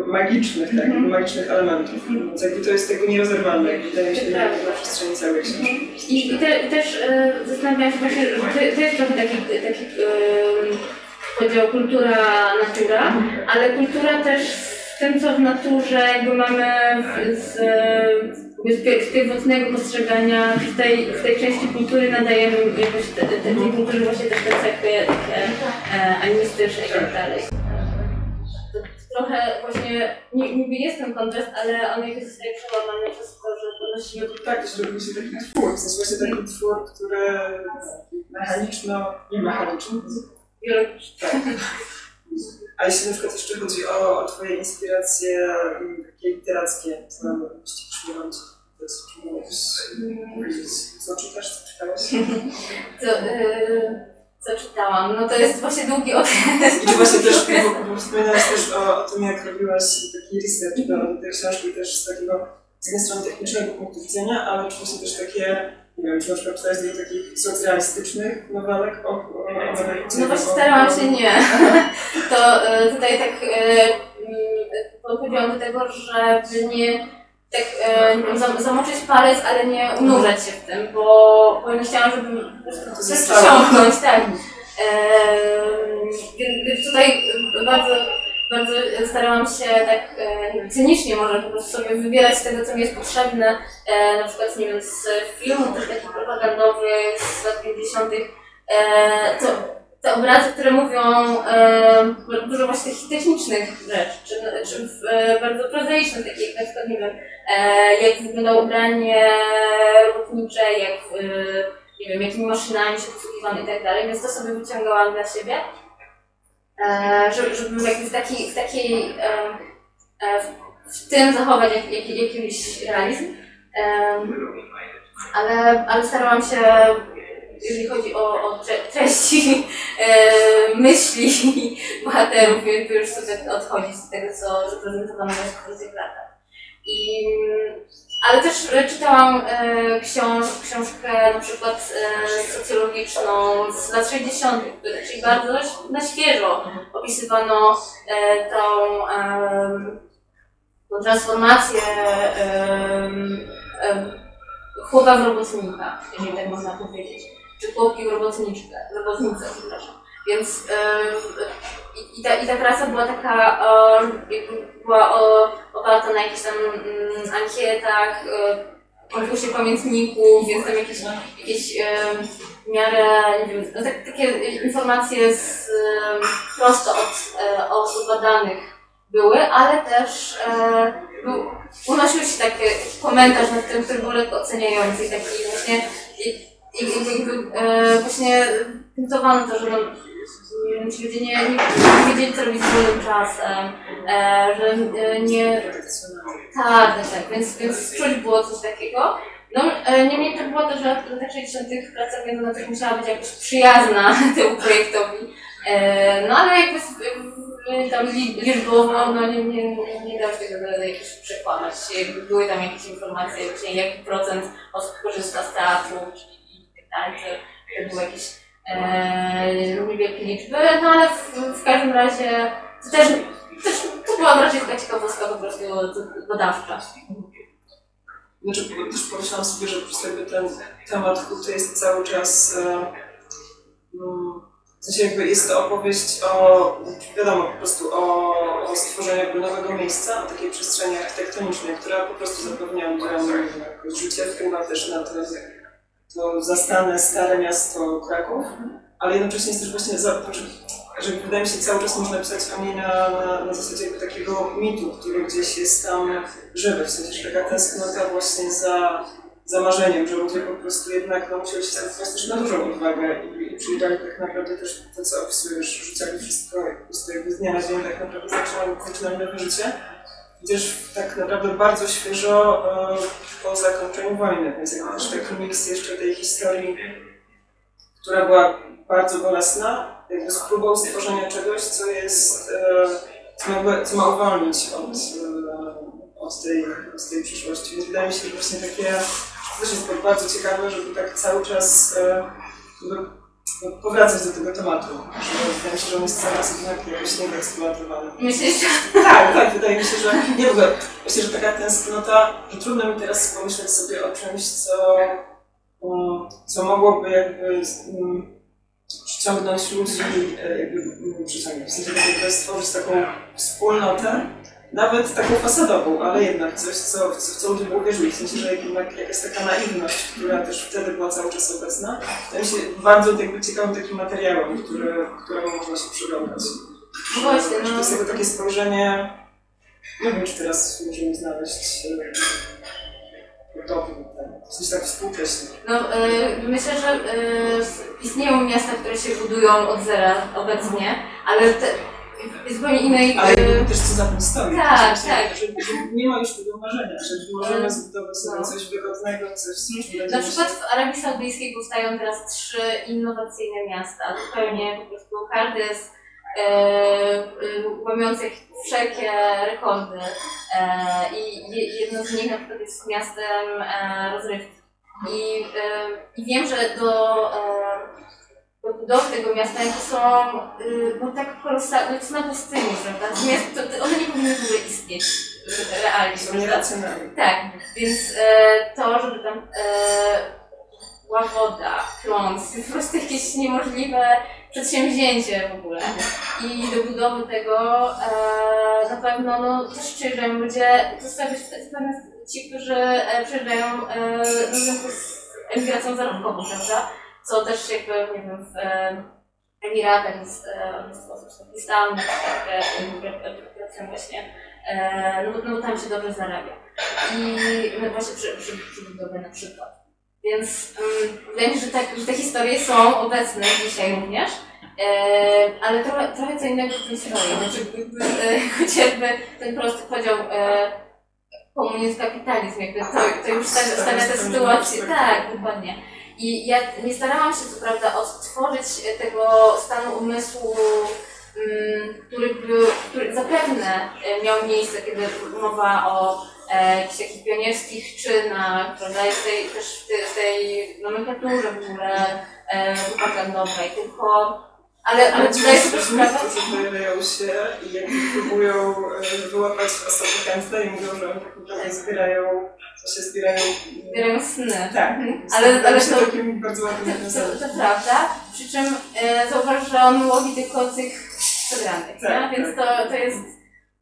magicznych, tak, jakby magicznych elementów. Więc jakby to jest tego nierozerwalne, jakby wydaje się, na, na przestrzeni całej książki. I, i, te, i też e, zastanawiałam się właśnie, że to, to jest trochę taki, taki e, podział kultura-natura, ale kultura też z tym, co w naturze jakby mamy z, z, z pierwotnego postrzegania, w tej, w tej części kultury nadajemy jakoś te, te, tej kulturze właśnie też te cechy takie e, animistyczne i tak dalej. To Trochę właśnie, nie- niby jest ten kontrast, ale on jakoś zostaje przełamany przez to, że ponosimy Tak, to się robi się taki twór, w sensie właśnie taki twór, który mechaniczno, nie mechaniczny, biologiczne. tak. A jeśli na przykład jeszcze chodzi o, o Twoje inspiracje mm, takie literackie, co nam byście przyjmować, to jest czy powiedzieć, co czytasz, co czytałeś? Yy, co czytałam? No to jest właśnie długi okres. I właśnie też, bo, bo wspominałaś też o, o tym, jak robiłaś taki research do tej książki, też z takiego, z jednej strony technicznego punktu widzenia, ale czy właśnie też takie, nie wiem, czy na przykład czytałeś do takich socrealistycznych nowelek o, o, o, o No właśnie starałam się nie. To yy, tutaj tak yy, podchodziłam do tego, żeby nie tak wiem, zam- zamoczyć palec, ale nie unurzać się w tym, bo, bo nie chciałam, żeby po prostu coś przesiąknąć, tak. Więc więc tutaj bardzo, bardzo starałam się tak e, cynicznie może po prostu sobie wybierać tego, co mi jest potrzebne, e, na przykład nie wiem, z filmów też takich propagandowych z lat 50. E, to, te obrazy, które mówią e, dużo właśnie technicznych rzeczy, czy, czy w, e, bardzo prozaicznych, takich jak na przykład, nie wiem, e, jak wyglądało ubranie robotnicze, jak e, nie wiem, jakimi maszynami się posługiwano i tak dalej, więc to sobie wyciągałam dla siebie. e, żeby, żeby jakby w, taki, w takiej, e, e, w tym zachować jak, jak, jakiś realizm. Em, ale, ale starałam się, jeżeli chodzi o, o tre- treści e, myśli bohaterów, jakby już sobie odchodzić z tego, co zaprezentowano właśnie w tych latach. I, ale też e, czytałam e, książ, książkę na przykład e, socjologiczną z lat 60., czyli bardzo na świeżo opisywano e, tą, tą transformację em, em, chłopa w robotnika, jeżeli tak można powiedzieć, czy chłopki w robotniczkę, robotnicę, przepraszam. Więc em, i, ta, i ta praca była taka, e, była oparta na jakichś tam mm, ankietach, e, konkursie pamiętników, więc tam jakieś, jakieś e, w miarę, nie wiem, no tak, takie informacje z, e, prosto od e, osób badanych były, ale też e, był, unosił się taki komentarz nad tym, który był lekko oceniający taki właśnie, i, i, jakby, e, właśnie punktowano to, że no, ci ludzie nie, nie, nie wiedzieli, co robić z wolnym czasem, e, że e, nie, tak, tak, tak, więc, więc czuć było coś takiego. No, e, niemniej to było to, że w latach 60. praca międzynarodowa musiała być jakoś przyjazna temu projektowi. E, no ale jakby e, tam li- liczbowo no, nie, nie, nie, nie dało się tego do- jakoś przekłamać. Jakby były tam jakieś informacje, właśnie jaki procent osób korzysta z teatru tak dalej, to, były jakieś e, niewielkie liczby, no ale w, w każdym razie to też, też to była raczej taka ciekawostka po prostu badawcza. Znaczy, też pomyślałam sobie, że po prostu jakby ten temat huty jest cały czas. Mm, w sensie jakby jest to opowieść o, wiadomo, po prostu o, o stworzeniu jakby nowego miejsca, o takiej przestrzeni architektonicznej, która po prostu zapewnia jakoś życie, też na to, zastane stare miasto Kraków, ale jednocześnie jest też właśnie, za, że wydaje mi się cały czas można pisać o niej na, na, na zasadzie jakby takiego mitu, który gdzieś jest tam żywy, w sensie, że taka tęsknota właśnie za, za marzeniem, że ludzie po prostu jednak no, musieli się zdecydować też na dużą odwagę i, i przyjrzeli tak naprawdę też to, co opisujesz, rzucali wszystko po prostu jakby z dnia na dzień tak naprawdę zaczynali, zaczynali nowe życie. Chociaż tak naprawdę bardzo świeżo e, po zakończeniu wojny, więc jakby też taki miks jeszcze tej historii, która była bardzo bolesna, jakby z próbą stworzenia czegoś, co jest, e, co, ma, co ma uwolnić od, e, od, tej, od tej przyszłości. Więc wydaje mi się, że właśnie takie, to też jest bardzo ciekawe, żeby tak cały czas powracać do tego tematu. Że wydaje mi się, że on jest cały czas jednak jakoś niewyeksploatowany. Myślisz, Tak, tak, wydaje mi się, że nie w ogóle. Myślę, że taka tęsknota, że trudno mi teraz pomyśleć sobie o czymś, co, co mogłoby jakby um, przyciągnąć ludzi, e, jakby um, przyciągnąć, w sensie jakby stworzyć taką wspólnotę, nawet taką fasadową, ale jednak coś, co, w co, w co ludzie uwierzyli, w sensie, że jednak jakaś taka naiwność, która też wtedy była cały czas obecna, mi się bardzo jakby ciekawym takim materiałem, który, któremu można się przyglądać. No właśnie, Że To no. jest jakby takie spojrzenie, nie wiem czy teraz możemy znaleźć e, podobny, tak, sensie tak współcześnie. No, e, myślę, że s- istnieją miasta, które się budują od zera obecnie, ale te, w zupełnie innej. Ale jakby też co za tym stoi. tak, tak. Że, że nie ma już tego marzenia, że możemy zbudować sobie No. coś wygodnego, coś, co będzie Na przykład w Arabii Saudyjskiej powstają teraz trzy innowacyjne miasta, zupełnie po prostu każdy jest e, e, łamiący wszelkie rekordy i je- jedno z nich na przykład jest miastem rozrywki. I, wiem, że do, do tego miasta jakie są e, no tak kolosalne, to jest na pustyni, prawda? Natomiast to, to one nie powinny w ogóle istnieć e, realnie. są prawda? nieracjonalne. Tak, więc e, to, żeby tam e, była woda, prąd, jest po prostu jakieś niemożliwe przedsięwzięcie w ogóle. I do budowy tego e, na pewno no, też przyjeżdżają ludzie, to są ci, którzy e, przyjeżdżają e, z emigracją zarobkową, prawda? Co też jakby, nie wiem, w e, Emiratach jest e, jest sposób z Pakistanu, na przykład e, emigracją właśnie, e, no, no tam się dobrze zarabia i no właśnie przy, przy, przy na przykład. Więc um, wydaje mi się, że, tak, że te historie są obecne dzisiaj również, E, ale trochę, trochę co innego w tym stoi. Znaczy, e, chociażby ten prosty podział e, komunizm, kapitalizm, jakby to, to już stawia, stawia tę sytuację. Tak, dokładnie. I ja nie starałam się co prawda odtworzyć tego stanu umysłu, mm, który, był, który zapewne e, miał miejsce, kiedy mowa o e, jakichś takich pionierskich czynach, prawda, w tej, też w tej, tej nomenklaturze w ogóle e, propagandowej, tylko, ale, ale zdaję sobie sprawę, którzy pojawiają się i jakby próbują e, wyłapać osoby chętne i mówią, że oni tak naprawdę zbierają, to się zbierają... zbierają sny. Tak, Ale- ale, ale się to- takim bardzo ładnym To, nawiązaniem. to, to prawda, przy czym e, zauważ, że on łowi tylko tych przegranych, Tak, nie? więc tak. to, to, jest,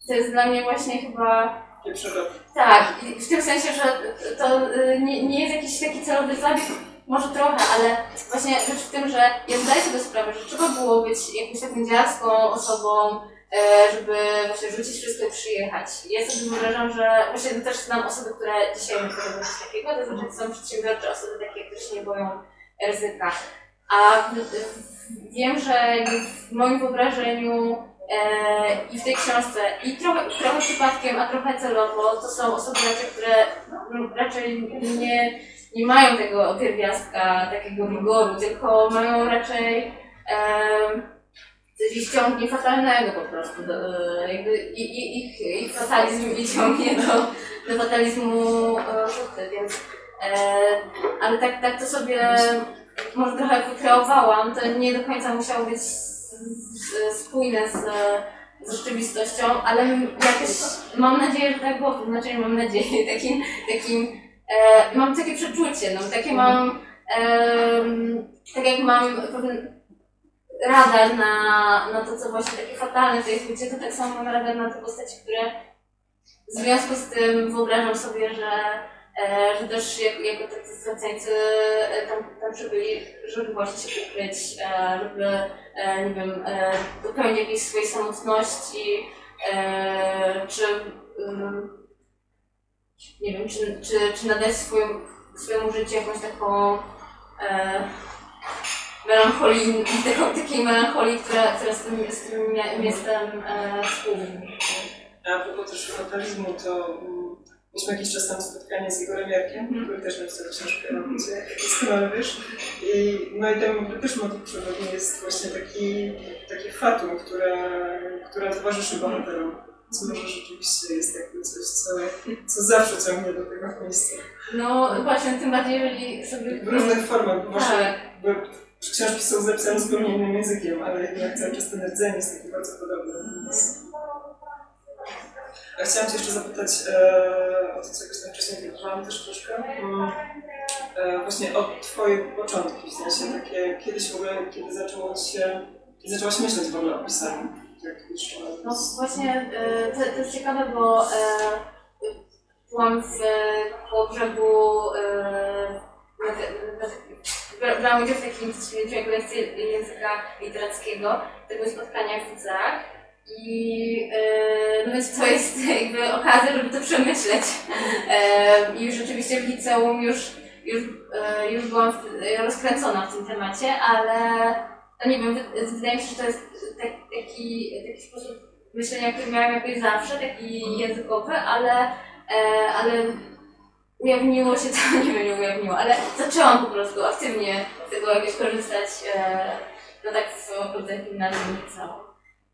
to jest dla mnie właśnie chyba Pierwszy rok. Tak, i w tym sensie, że to y, nie, nie jest jakiś taki celowy zabieg, może trochę, ale właśnie rzecz w tym, że ja zdaję sobie sprawę, że trzeba było być jakąś taką dziarską osobą, e, żeby właśnie rzucić wszystko i przyjechać. Ja sobie wyobrażam, że właśnie też znam osoby, które dzisiaj robią coś takiego, to znaczy to są przedsiębiorcze osoby takie, które się nie boją ryzyka. A wiem, że w moim wyobrażeniu E, I w tej książce, i trochę, trochę przypadkiem, a trochę celowo, to są osoby raczej, które raczej nie, nie mają tego pierwiastka takiego wigoru, tylko mają raczej coś ich ciągnie fatalnego po prostu. Do, e, jakby i, i, ich, ich fatalizm ich ciągnie do, do fatalizmu e, rzuty, więc e, ale tak, tak to sobie może trochę wykreowałam, to nie do końca musiało być spójne z, z rzeczywistością, ale jakoś mam nadzieję, że tak było, znaczy mam nadzieję, takim, takim e, mam takie przeczucie, no takie mam, em, tak jak mam pewien radar na, na to, co właśnie takie fatalne to jest życie, to tak samo mam radar na te postaci, które w związku z tym wyobrażam sobie, że e, że też jak, jako tacy straceńcy e, tam, tam przybyli, żeby właśnie się ukryć, e, żeby, e, nie wiem, e, dopełnić jakiejś swojej samotności, e, czy, ym, nie wiem, czy, czy, czy nadać swoją, swojemu życiu jakąś taką e, melancholii, taką, takiej melancholii, która, która z tym, z tym mia- miastem e, współgra. A propos też fatalizmu, to mm, mieliśmy jakiś czas temu spotkanie z Igorem Jarkiem, Mhm. który też napisał książkę o jak doskonale wiesz. I, no i tam też motyw przewodni jest właśnie taki, taki fatum, które, które towarzyszy bohaterom. Co może rzeczywiście jest jakby coś, co, co zawsze ciągnie do tego miejsca. No właśnie, tym bardziej jeżeli sobie... W różnych formach, bo Tak. książki są zapisane zupełnie innym językiem, ale jednak cały czas ten rdzeń jest taki bardzo podobny. Więc... Ja chciałam Cię jeszcze zapytać e, o to, co jakoś tam wcześniej wybrałam też troszkę. Mm, e, właśnie o Twoje początki, w sensie takie kiedyś w ogóle, kiedy zaczęło się, kiedy zaczęłaś myśleć w ogóle o pisaniu? No właśnie, e, to, to jest ciekawe, bo e, byłam w koło brzegu, e, na te- na te- bra- brałam udział w takim języka literackiego. Były spotkania w liceach. I e, no więc to jest jakby okazja, żeby to przemyśleć. E, I rzeczywiście w liceum już, już, e, już byłam w, rozkręcona w tym temacie, ale no nie wiem, wy- wydaje mi się, że to jest tak, taki, taki sposób myślenia, który miałam jakoś zawsze, taki językowy, ale, e, ale ujawniło się to, nie wiem, nie ujawniło, ale zaczęłam po prostu aktywnie z tego jakoś korzystać, e, no tak w okolicach gimnazjum liceum.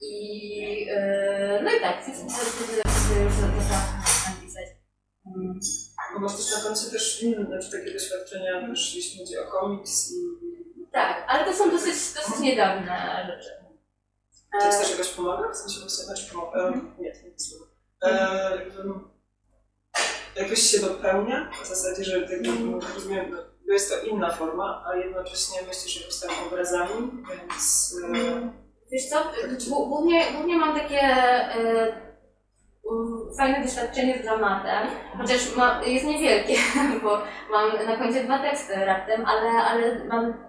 I e, no i tak, wtedy już zaczęłam pisać. Mm. Bo masz też na koncie też znaczy takie doświadczenia, też jeśli chodzi o komiks i... Tak, ale to są dosyć, dosyć niedawne rzeczy. Czy E, też jakoś pomaga? W sensie właśnie, znaczy pomaga? E, nie, to nie to słowo. E, jakoś się dopełnia, w zasadzie, że tak jakby, rozumiem, no, jest to inna forma, a jednocześnie myślisz jakoś tam obrazami, więc... E, Wiesz co, Gł- głównie, głównie mam takie e, fajne doświadczenie z dramatem, chociaż ma, jest niewielkie, bo mam na końcu dwa teksty raptem, ale, ale mam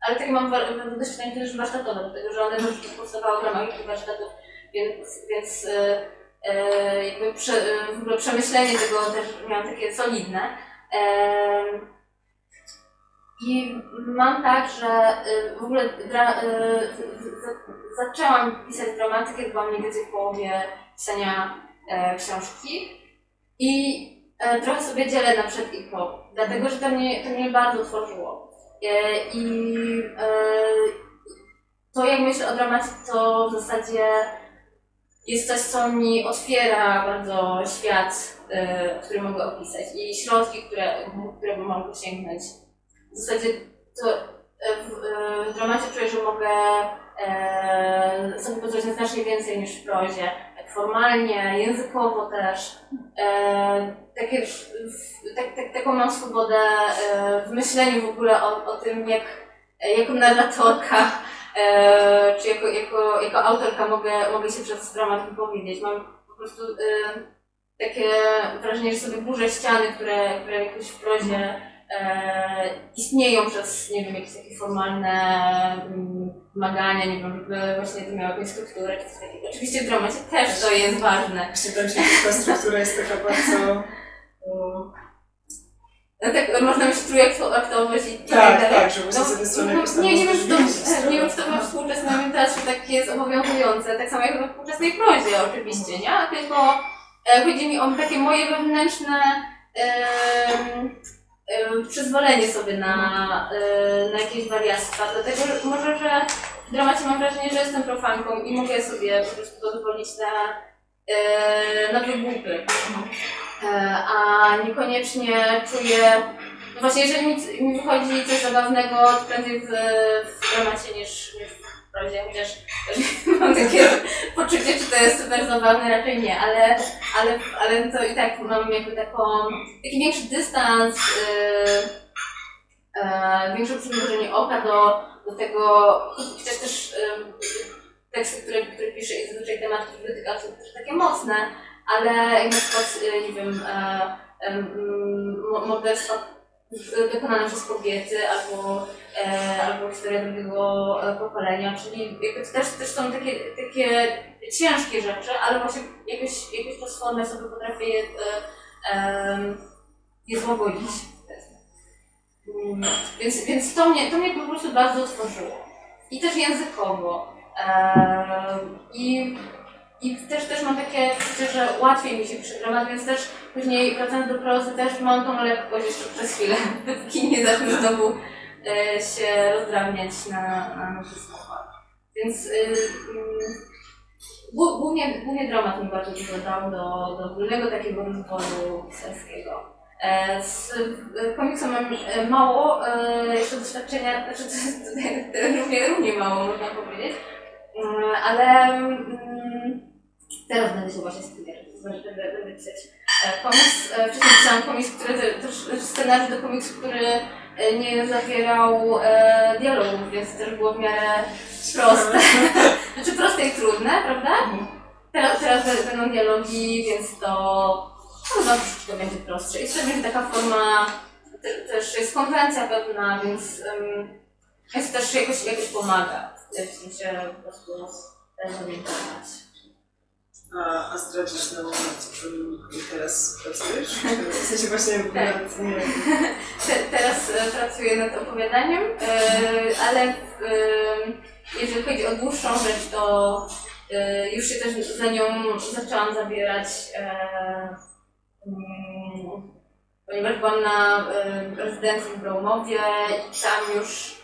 ale takie mam wa- doświadczenie też warsztatowe, dlatego że one już powstawały w ramach warsztatów, więc, więc e, e, jakby prze, e, w ogóle przemyślenie tego też miałam takie solidne. E, I mam tak, że y, w ogóle dra, zaczęłam pisać dramaty, kiedy byłam mniej więcej w połowie pisania e, książki. I e, trochę sobie dzielę na przed i po, dlatego że to mnie, to mnie bardzo otworzyło. E, I e, to jak myślę o dramacie, to w zasadzie jest coś, co mi otwiera bardzo świat, e, który mogę opisać i środki, które, które mogę sięgnąć. W zasadzie to w, dramacie czuję, że mogę sobie pozwolić na znacznie więcej niż w prozie. Formalnie, językowo też. E, takie, tak, tak, taką mam swobodę e, w myśleniu w ogóle o, o tym, jak jako narratorka e, czy jako, jako, jako autorka mogę, mogę się przez dramat wypowiedzieć. Mam po prostu takie wrażenie, że sobie burzę ściany, które, które jakoś w prozie istnieją przez, nie wiem, jakieś takie formalne mm, wymagania, nie wiem, żeby właśnie to miało jakąś strukturę czy coś takiego. Oczywiście w dramacie też to jest ważne. Właśnie tam się ta struktura jest taka bardzo... um, No tak, można mieć trójaktowość i i tak, dalej. tak, że właśnie z jednej strony no, nie, nie wiem, czy to, nie wiem, czy to we współczesnym teatrze tak jest obowiązujące, tak samo jak we współczesnej prozie oczywiście, nie? Tylko e, chodzi mi o takie moje wewnętrzne em, przyzwolenie sobie na, e, na jakieś wariactwa, dlatego że może, że w dramacie mam wrażenie, że jestem profanką i mogę sobie po prostu pozwolić na, e, na wygłupy. E, a niekoniecznie czuję, no właśnie jeżeli mi, wychodzi coś zabawnego, to prędzej w, w dramacie niż, niż w prozie, chociaż mam takie poczucie, czy to jest super zabawne, raczej nie, ale, ale, ale to i tak mam jakby taką, taki większy dystans, yy, e, większe przymrużenie oka do, do tego, chociaż też yy, teksty, które, które piszę i zazwyczaj tematy, które dotykam są też takie mocne, ale na przykład, y, nie wiem, em, mo- morderstwa dokonane przez kobiety albo, e, albo historia drugiego e, pokolenia, czyli jakby to też, też są takie, takie ciężkie rzeczy, ale właśnie jakoś, jakoś przez sobie potrafię je, e, je złagodzić. Mm, Więc, więc to, mnie, to mnie po prostu bardzo otworzyło. I też językowo. Em, I i też, też mam takie poczucie, że łatwiej mi się dramat, więc też później wracając do prozy też mam tą lekkość jeszcze przez chwilę, dopóki nie zacznę znowu e, się rozdrabniać na, na, słowach. Więc y, głó- głównie, głównie dramat mi bardzo dużo dał do, do ogólnego takiego rozwoju pisarskiego. E, Z komiksem mam e, mało e, jeszcze doświadczenia, znaczy to równie, równie mało można powiedzieć, Mm, ale mm, teraz będę się właśnie to znaczy będę, będę pisać e, komiks. E, Wcześniej pisałam komiks, który te- też scenariusz do komiksu, który e, nie zawierał e, dialogów, więc też było w miarę proste. Znaczy proste i trudne, prawda? Teraz, teraz będą dialogi, więc to chyba troszeczkę będzie prostsze. I to będzie taka forma, te, też jest konwencja pewna, więc, um, też jakoś, jakoś pomaga. W sensie po prostu zorientować. A, a zdradzisz nam, czym teraz pracujesz? W sensie właśnie Tak. nie... Te, teraz e, pracuję nad opowiadaniem, e, ale e, jeżeli chodzi o dłuższą rzecz, to już się też za nią zaczęłam zabierać, mm, ponieważ byłam na rezydencji w Bromowie i tam już,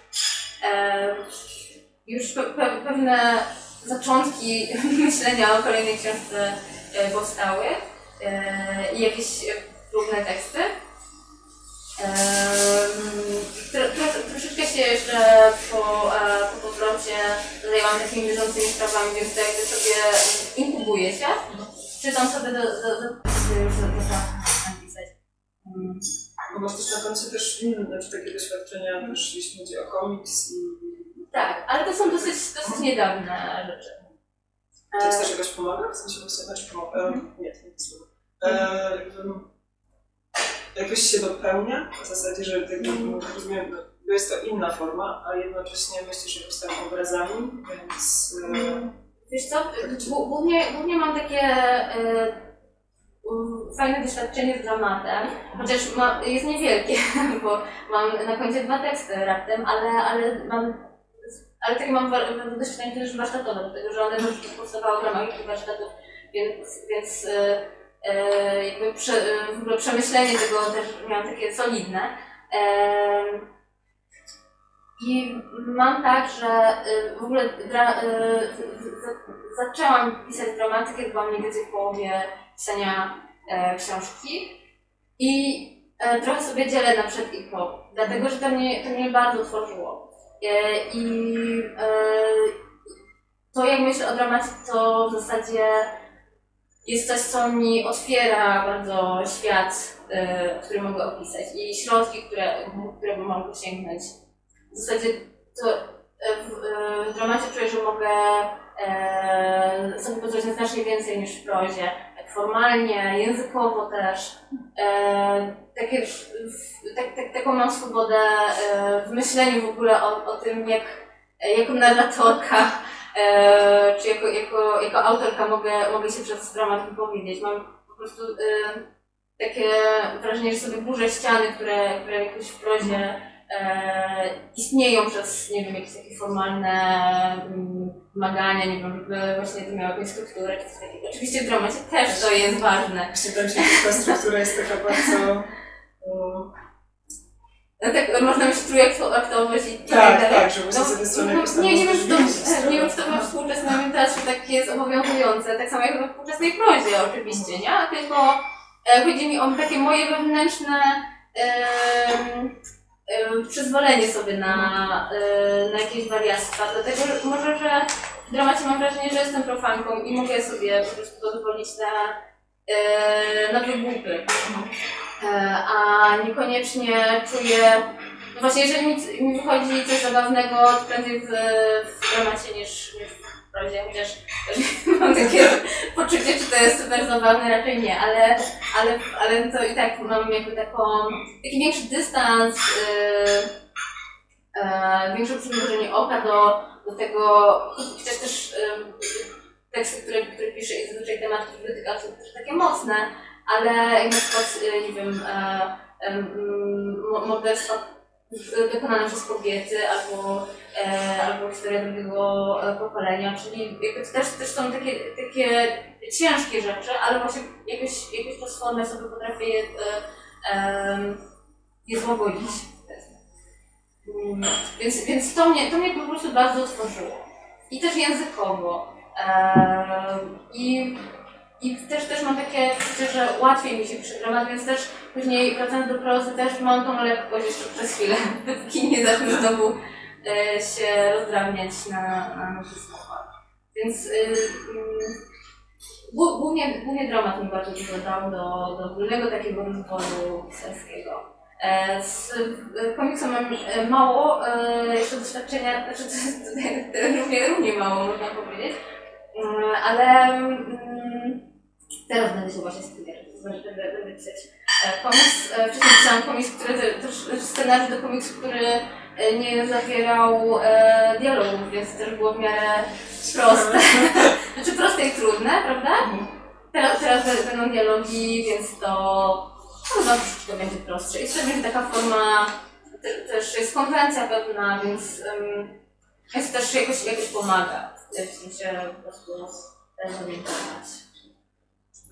już pe, pe, pewne zaczątki myślenia o kolejnej książce e, powstały e, i jakieś e, próbne teksty. Tro, tro, troszeczkę się jeszcze po, e, po powrocie zajęłam takimi bieżącymi sprawami, więc to jakby sobie inkubuję się. Czytam sobie do, do, do, do już zaczęłam pisać. Mm. Masz też na końcu też znaczy takie doświadczenia, też jeśli chodzi o komiks i... Tak, ale to są dosyć, dosyć niedawne rzeczy. To E, też jakoś pomaga? W sensie właśnie, znaczy pomaga? E, nie, to nie to słowo. E, jakoś się dopełnia w zasadzie, że tak jakby, rozumiem, no, bo jest to inna forma, a jednocześnie myślisz, że powstają obrazami, więc... E, Wiesz co, Głó- głównie, głównie mam takie e, fajne doświadczenie z dramatem, chociaż ma, jest niewielkie, bo mam na końcu dwa teksty raptem, ale, ale mam ale takie mam wa- doświadczenie też warsztatowe, dlatego że one też powstawały w ramach warsztatów, więc, więc e, e, jakby prze, e, w ogóle przemyślenie tego też miałam takie solidne. Em, I mam tak, że e, w ogóle dra, e, zaczęłam pisać dramaty, kiedy byłam mniej więcej w połowie pisania e, książki i e, trochę sobie dzielę na przed i po, dlatego że to mnie, to mnie bardzo tworzyło. E, I e, to jak myślę o dramacie, to w zasadzie jest coś, co mi otwiera bardzo świat, e, który mogę opisać i środki, które, które mogę sięgnąć. W zasadzie to w, dramacie czuję, że mogę sobie pozwolić na znacznie więcej niż w prozie. Formalnie, językowo też. E, takie, w, tak, tak, taką mam swobodę e, w myśleniu w ogóle o, o tym, jak jako narratorka e, czy jako, jako, jako autorka mogę, mogę się przez dramat wypowiedzieć. Mam po prostu e, takie wrażenie, że sobie burzę ściany, które, które jakoś w prozie istnieją przez, nie wiem, jakieś takie formalne mm, wymagania, nie wiem, żeby właśnie to miało jakąś strukturę czy coś takiego. Oczywiście w dramacie też to jest ważne. Się ta struktura jest taka bardzo... um, No tak, można mieć trójaktowość i tak, dalej. tak, żeby No, strony no, tam nie, nie wiem, czy to, rozwinąć nie wiem, czy to we współczesnym teatrze tak jest obowiązujące, tak samo jak we współczesnej prozie oczywiście, nie? Tylko e, chodzi mi o takie moje wewnętrzne przyzwolenie sobie na, e, na jakieś wariactwa, dlatego że może, że w dramacie mam wrażenie, że jestem profanką i mogę sobie po prostu pozwolić na, e, na wygłupy. E, a niekoniecznie czuję no właśnie, jeżeli mi, wychodzi coś zabawnego, to prędzej w, w dramacie niż, niż w prozie, chociaż mam takie poczucie, czy to jest super zabawne, raczej nie, ale, ale, ale to i tak mam jakby taką, taki większy dystans, yy, yy, większe przymrużenie oka do, do tego, chociaż też yy, teksty, które, które piszę i zazwyczaj tematy, które dotykam są też takie mocne, ale na przykład, yy, nie wiem, yy, yy, morderstwa wykonane przez kobiety albo, e, albo historia drugiego e, pokolenia, czyli jakby też, też są takie, takie ciężkie rzeczy, ale właśnie jakoś, jakoś przez formę sobie potrafię je, e, e, je złagodzić. Mm, Więc, więc to, mnie, to mnie po prostu bardzo otworzyło. I też językowo. E, I i też, też mam takie poczucie, że łatwiej mi się dramat, więc też później wracając do prozy też mam tą lekkość jeszcze przez chwilę, dopóki nie zacznę znowu e, się rozdrabniać na, na nowych słowach. Więc y, mm, głó- głównie, głównie dramat mi bardzo dużo dał do, do ogólnego takiego rozwoju pisarskiego. E, z e, komiksem mam e, mało jeszcze doświadczenia, znaczy to jest tutaj równie, równie mało można powiedzieć, Mm, ale mm, teraz będę się właśnie skupiać, to będę, pisać e, komiks. E, Wcześniej pisałam komiks, który te- też też scenariusz do komiksu, który e, nie zawierał e, dialogów, więc też było w miarę proste. Znaczy proste i trudne, prawda? Teraz, teraz będą dialogi, więc to chyba troszeczkę będzie prostsze. I to będzie taka forma, te, też jest konwencja pewna, więc, um, więc też jakoś, jakoś pomaga. W sensie po prostu zorientować.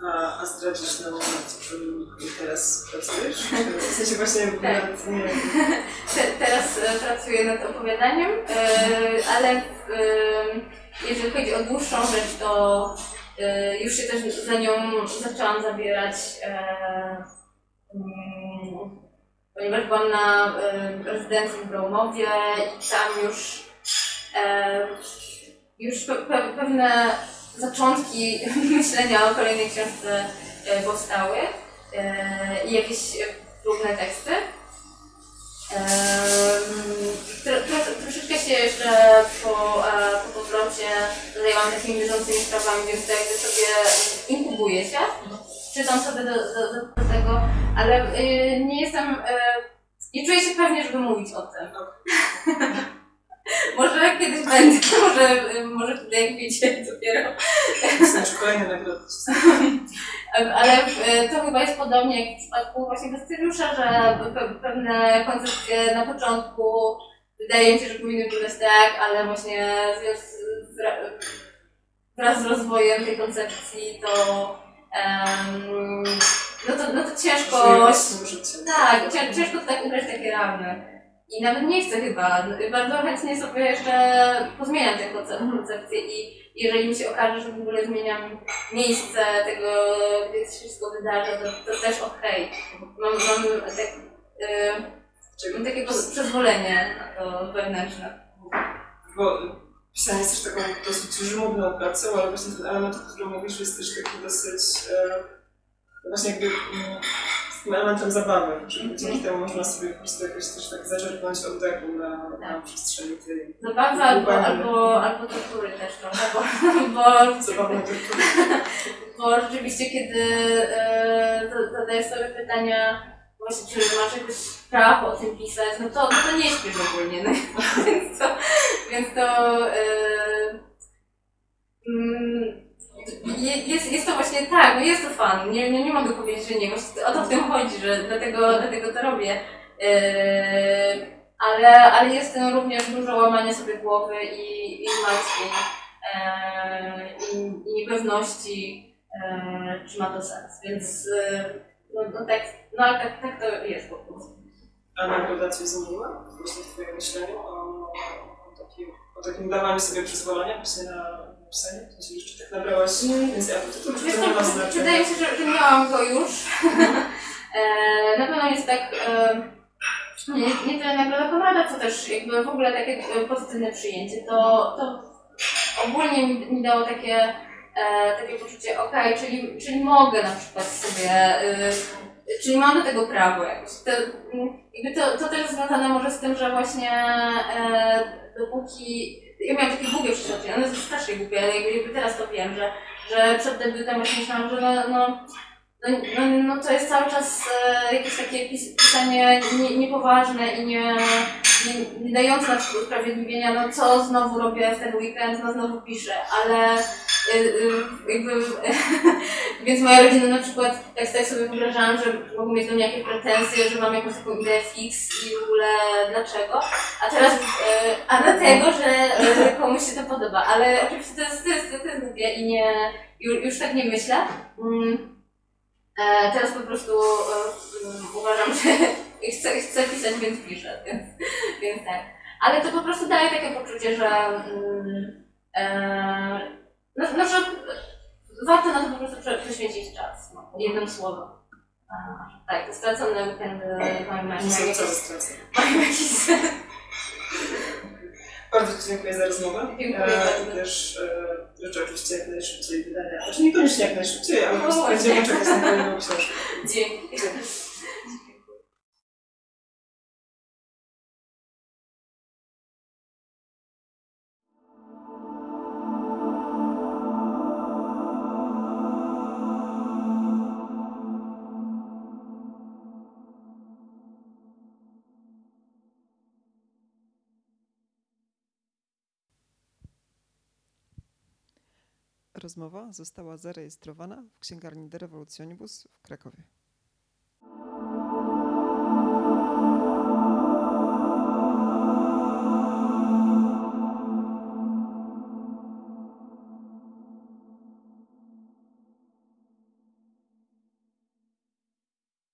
A, a zdradzisz nam, nad czym teraz pracujesz? W sensie właśnie Tak. nad, nie Te, teraz e, pracuję nad opowiadaniem, e, ale e, jeżeli chodzi o dłuższą rzecz, to e, już się też za nią zaczęłam zabierać, mm, ponieważ byłam na rezydencji w Bromowie i tam już, już pe, pe, pewne zaczątki myślenia o kolejnej książce e, powstały e, i jakieś e, próbne teksty. Tro, tro, troszeczkę się jeszcze po, e, po powrocie zajęłam takimi bieżącymi sprawami, więc to jakby sobie inkubuję się. Czytam sobie do, do, do, tego, ale y, nie jestem, nie czuję się pewnie, żeby mówić o tym. może kiedyś będę, może, może wtedy jak wiecie dopiero. już kolejne nagrody. Ale e, to chyba jest podobnie jak w przypadku właśnie Gastyriusza, że pe- pewne koncepcje na początku wydaje mi się, że powinny wyglądać tak, ale właśnie wraz z rozwojem tej koncepcji to em, no to, no to ciężko tak, cię- ciężko to tak ugrać takie ramy. I nawet nie chcę chyba. Bardzo chętnie sobie jeszcze pozmieniam tę konce- koncepcję i jeżeli mi się okaże, że w ogóle zmieniam miejsce tego, gdzie się wszystko wydarza, to, to też okej. Mam, mam, tak, yy, mam takie przyzwolenie na to wewnętrzne. Bo pisanie jest też taką dosyć żmudną pracą, ale właśnie ten element, o którym mówisz, jest też taki dosyć e, właśnie jakby mm, elementem zabawy, że dzięki temu można sobie po prostu jakoś też tak zaczerpnąć oddechu na, na Tak. przestrzeni tej Zabawa albo, Długo. albo, albo tortury też trochę, bo, bo zabawnej tortury. Bo rzeczywiście, kiedy e, za- zadajesz sobie pytania, właśnie, czy masz jakoś prawo o tym pisać, no to, no to nie śpiesz ogólnie. No, więc to, więc to e, mm, jest, jest to właśnie tak, no jest to fan. Nie, nie, nie mogę powiedzieć, że nie. Właśnie o to w tym chodzi, że dlatego, dlatego to robię. E, ale, ale jest tym również dużo łamania sobie głowy i, i martwień e, i, niepewności, e, czy ma to sens. Więc e, no, no tak, no ale tak, tak to jest po prostu. A nagroda Cię zmieniła właśnie w Twoim myśleniu o, o, takim, o takim dawaniu sobie przyzwolenia właśnie na pisanie? Myślisz, czy tak nabrałaś więcej apetytu, czy to nie ma znaczenia? wydaje mi się, że, że miałam go już. e, na pewno jest tak, e, nie, nie tyle nagroda Konrada, co też jakby w ogóle takie e, pozytywne przyjęcie. To, to ogólnie mi, mi dało takie, e, takie poczucie, okej, czyli, czyli mogę na przykład sobie, e, czyli mam do tego prawo jakoś. To, jakby to, to też związane może z tym, że właśnie e, dopóki ja miałam takie głupie przeświadczenia, one są strasznie głupie, ale jakby, teraz to wiem, że, że przed debiutem właśnie myślałam, że no, no, no, no, no to jest cały czas e, jakieś takie pis, pisanie nie, niepoważne i nie, nie, dające na przykład usprawiedliwienia, no co znowu robię w ten weekend, no znowu piszę, ale y, y, jakby, więc moja rodzina na przykład, tak, tak sobie wyobrażałam, że mogą mieć do mnie jakieś pretensje, że mam jakąś taką ideę fix i w ogóle dlaczego, a teraz, y, a dlatego, że y, komuś się to podoba, ale oczywiście to jest, to jest, to jest głupie i nie, już, już tak nie myślę. Mm. E, teraz po prostu mm, uważam, że chcę, chcę pisać, więc piszę, więc, więc tak. Ale to po prostu daje takie poczucie, że, mm, e, no, no, że warto na to po prostu prze- poświęcić czas. No, jednym słowem. A, tak, te stracone weekendy mają, jakiś, sens. Bardzo Ci dziękuję za rozmowę. Dziękuję E, bardzo. I też e, życzę oczywiście jak najszybciej wydania. Znaczy niekoniecznie jak najszybciej, ale po prostu No będziemy czekać na kolejną książkę. Dzięki. Rozmowa została zarejestrowana w księgarni De Revolutionibus w Krakowie.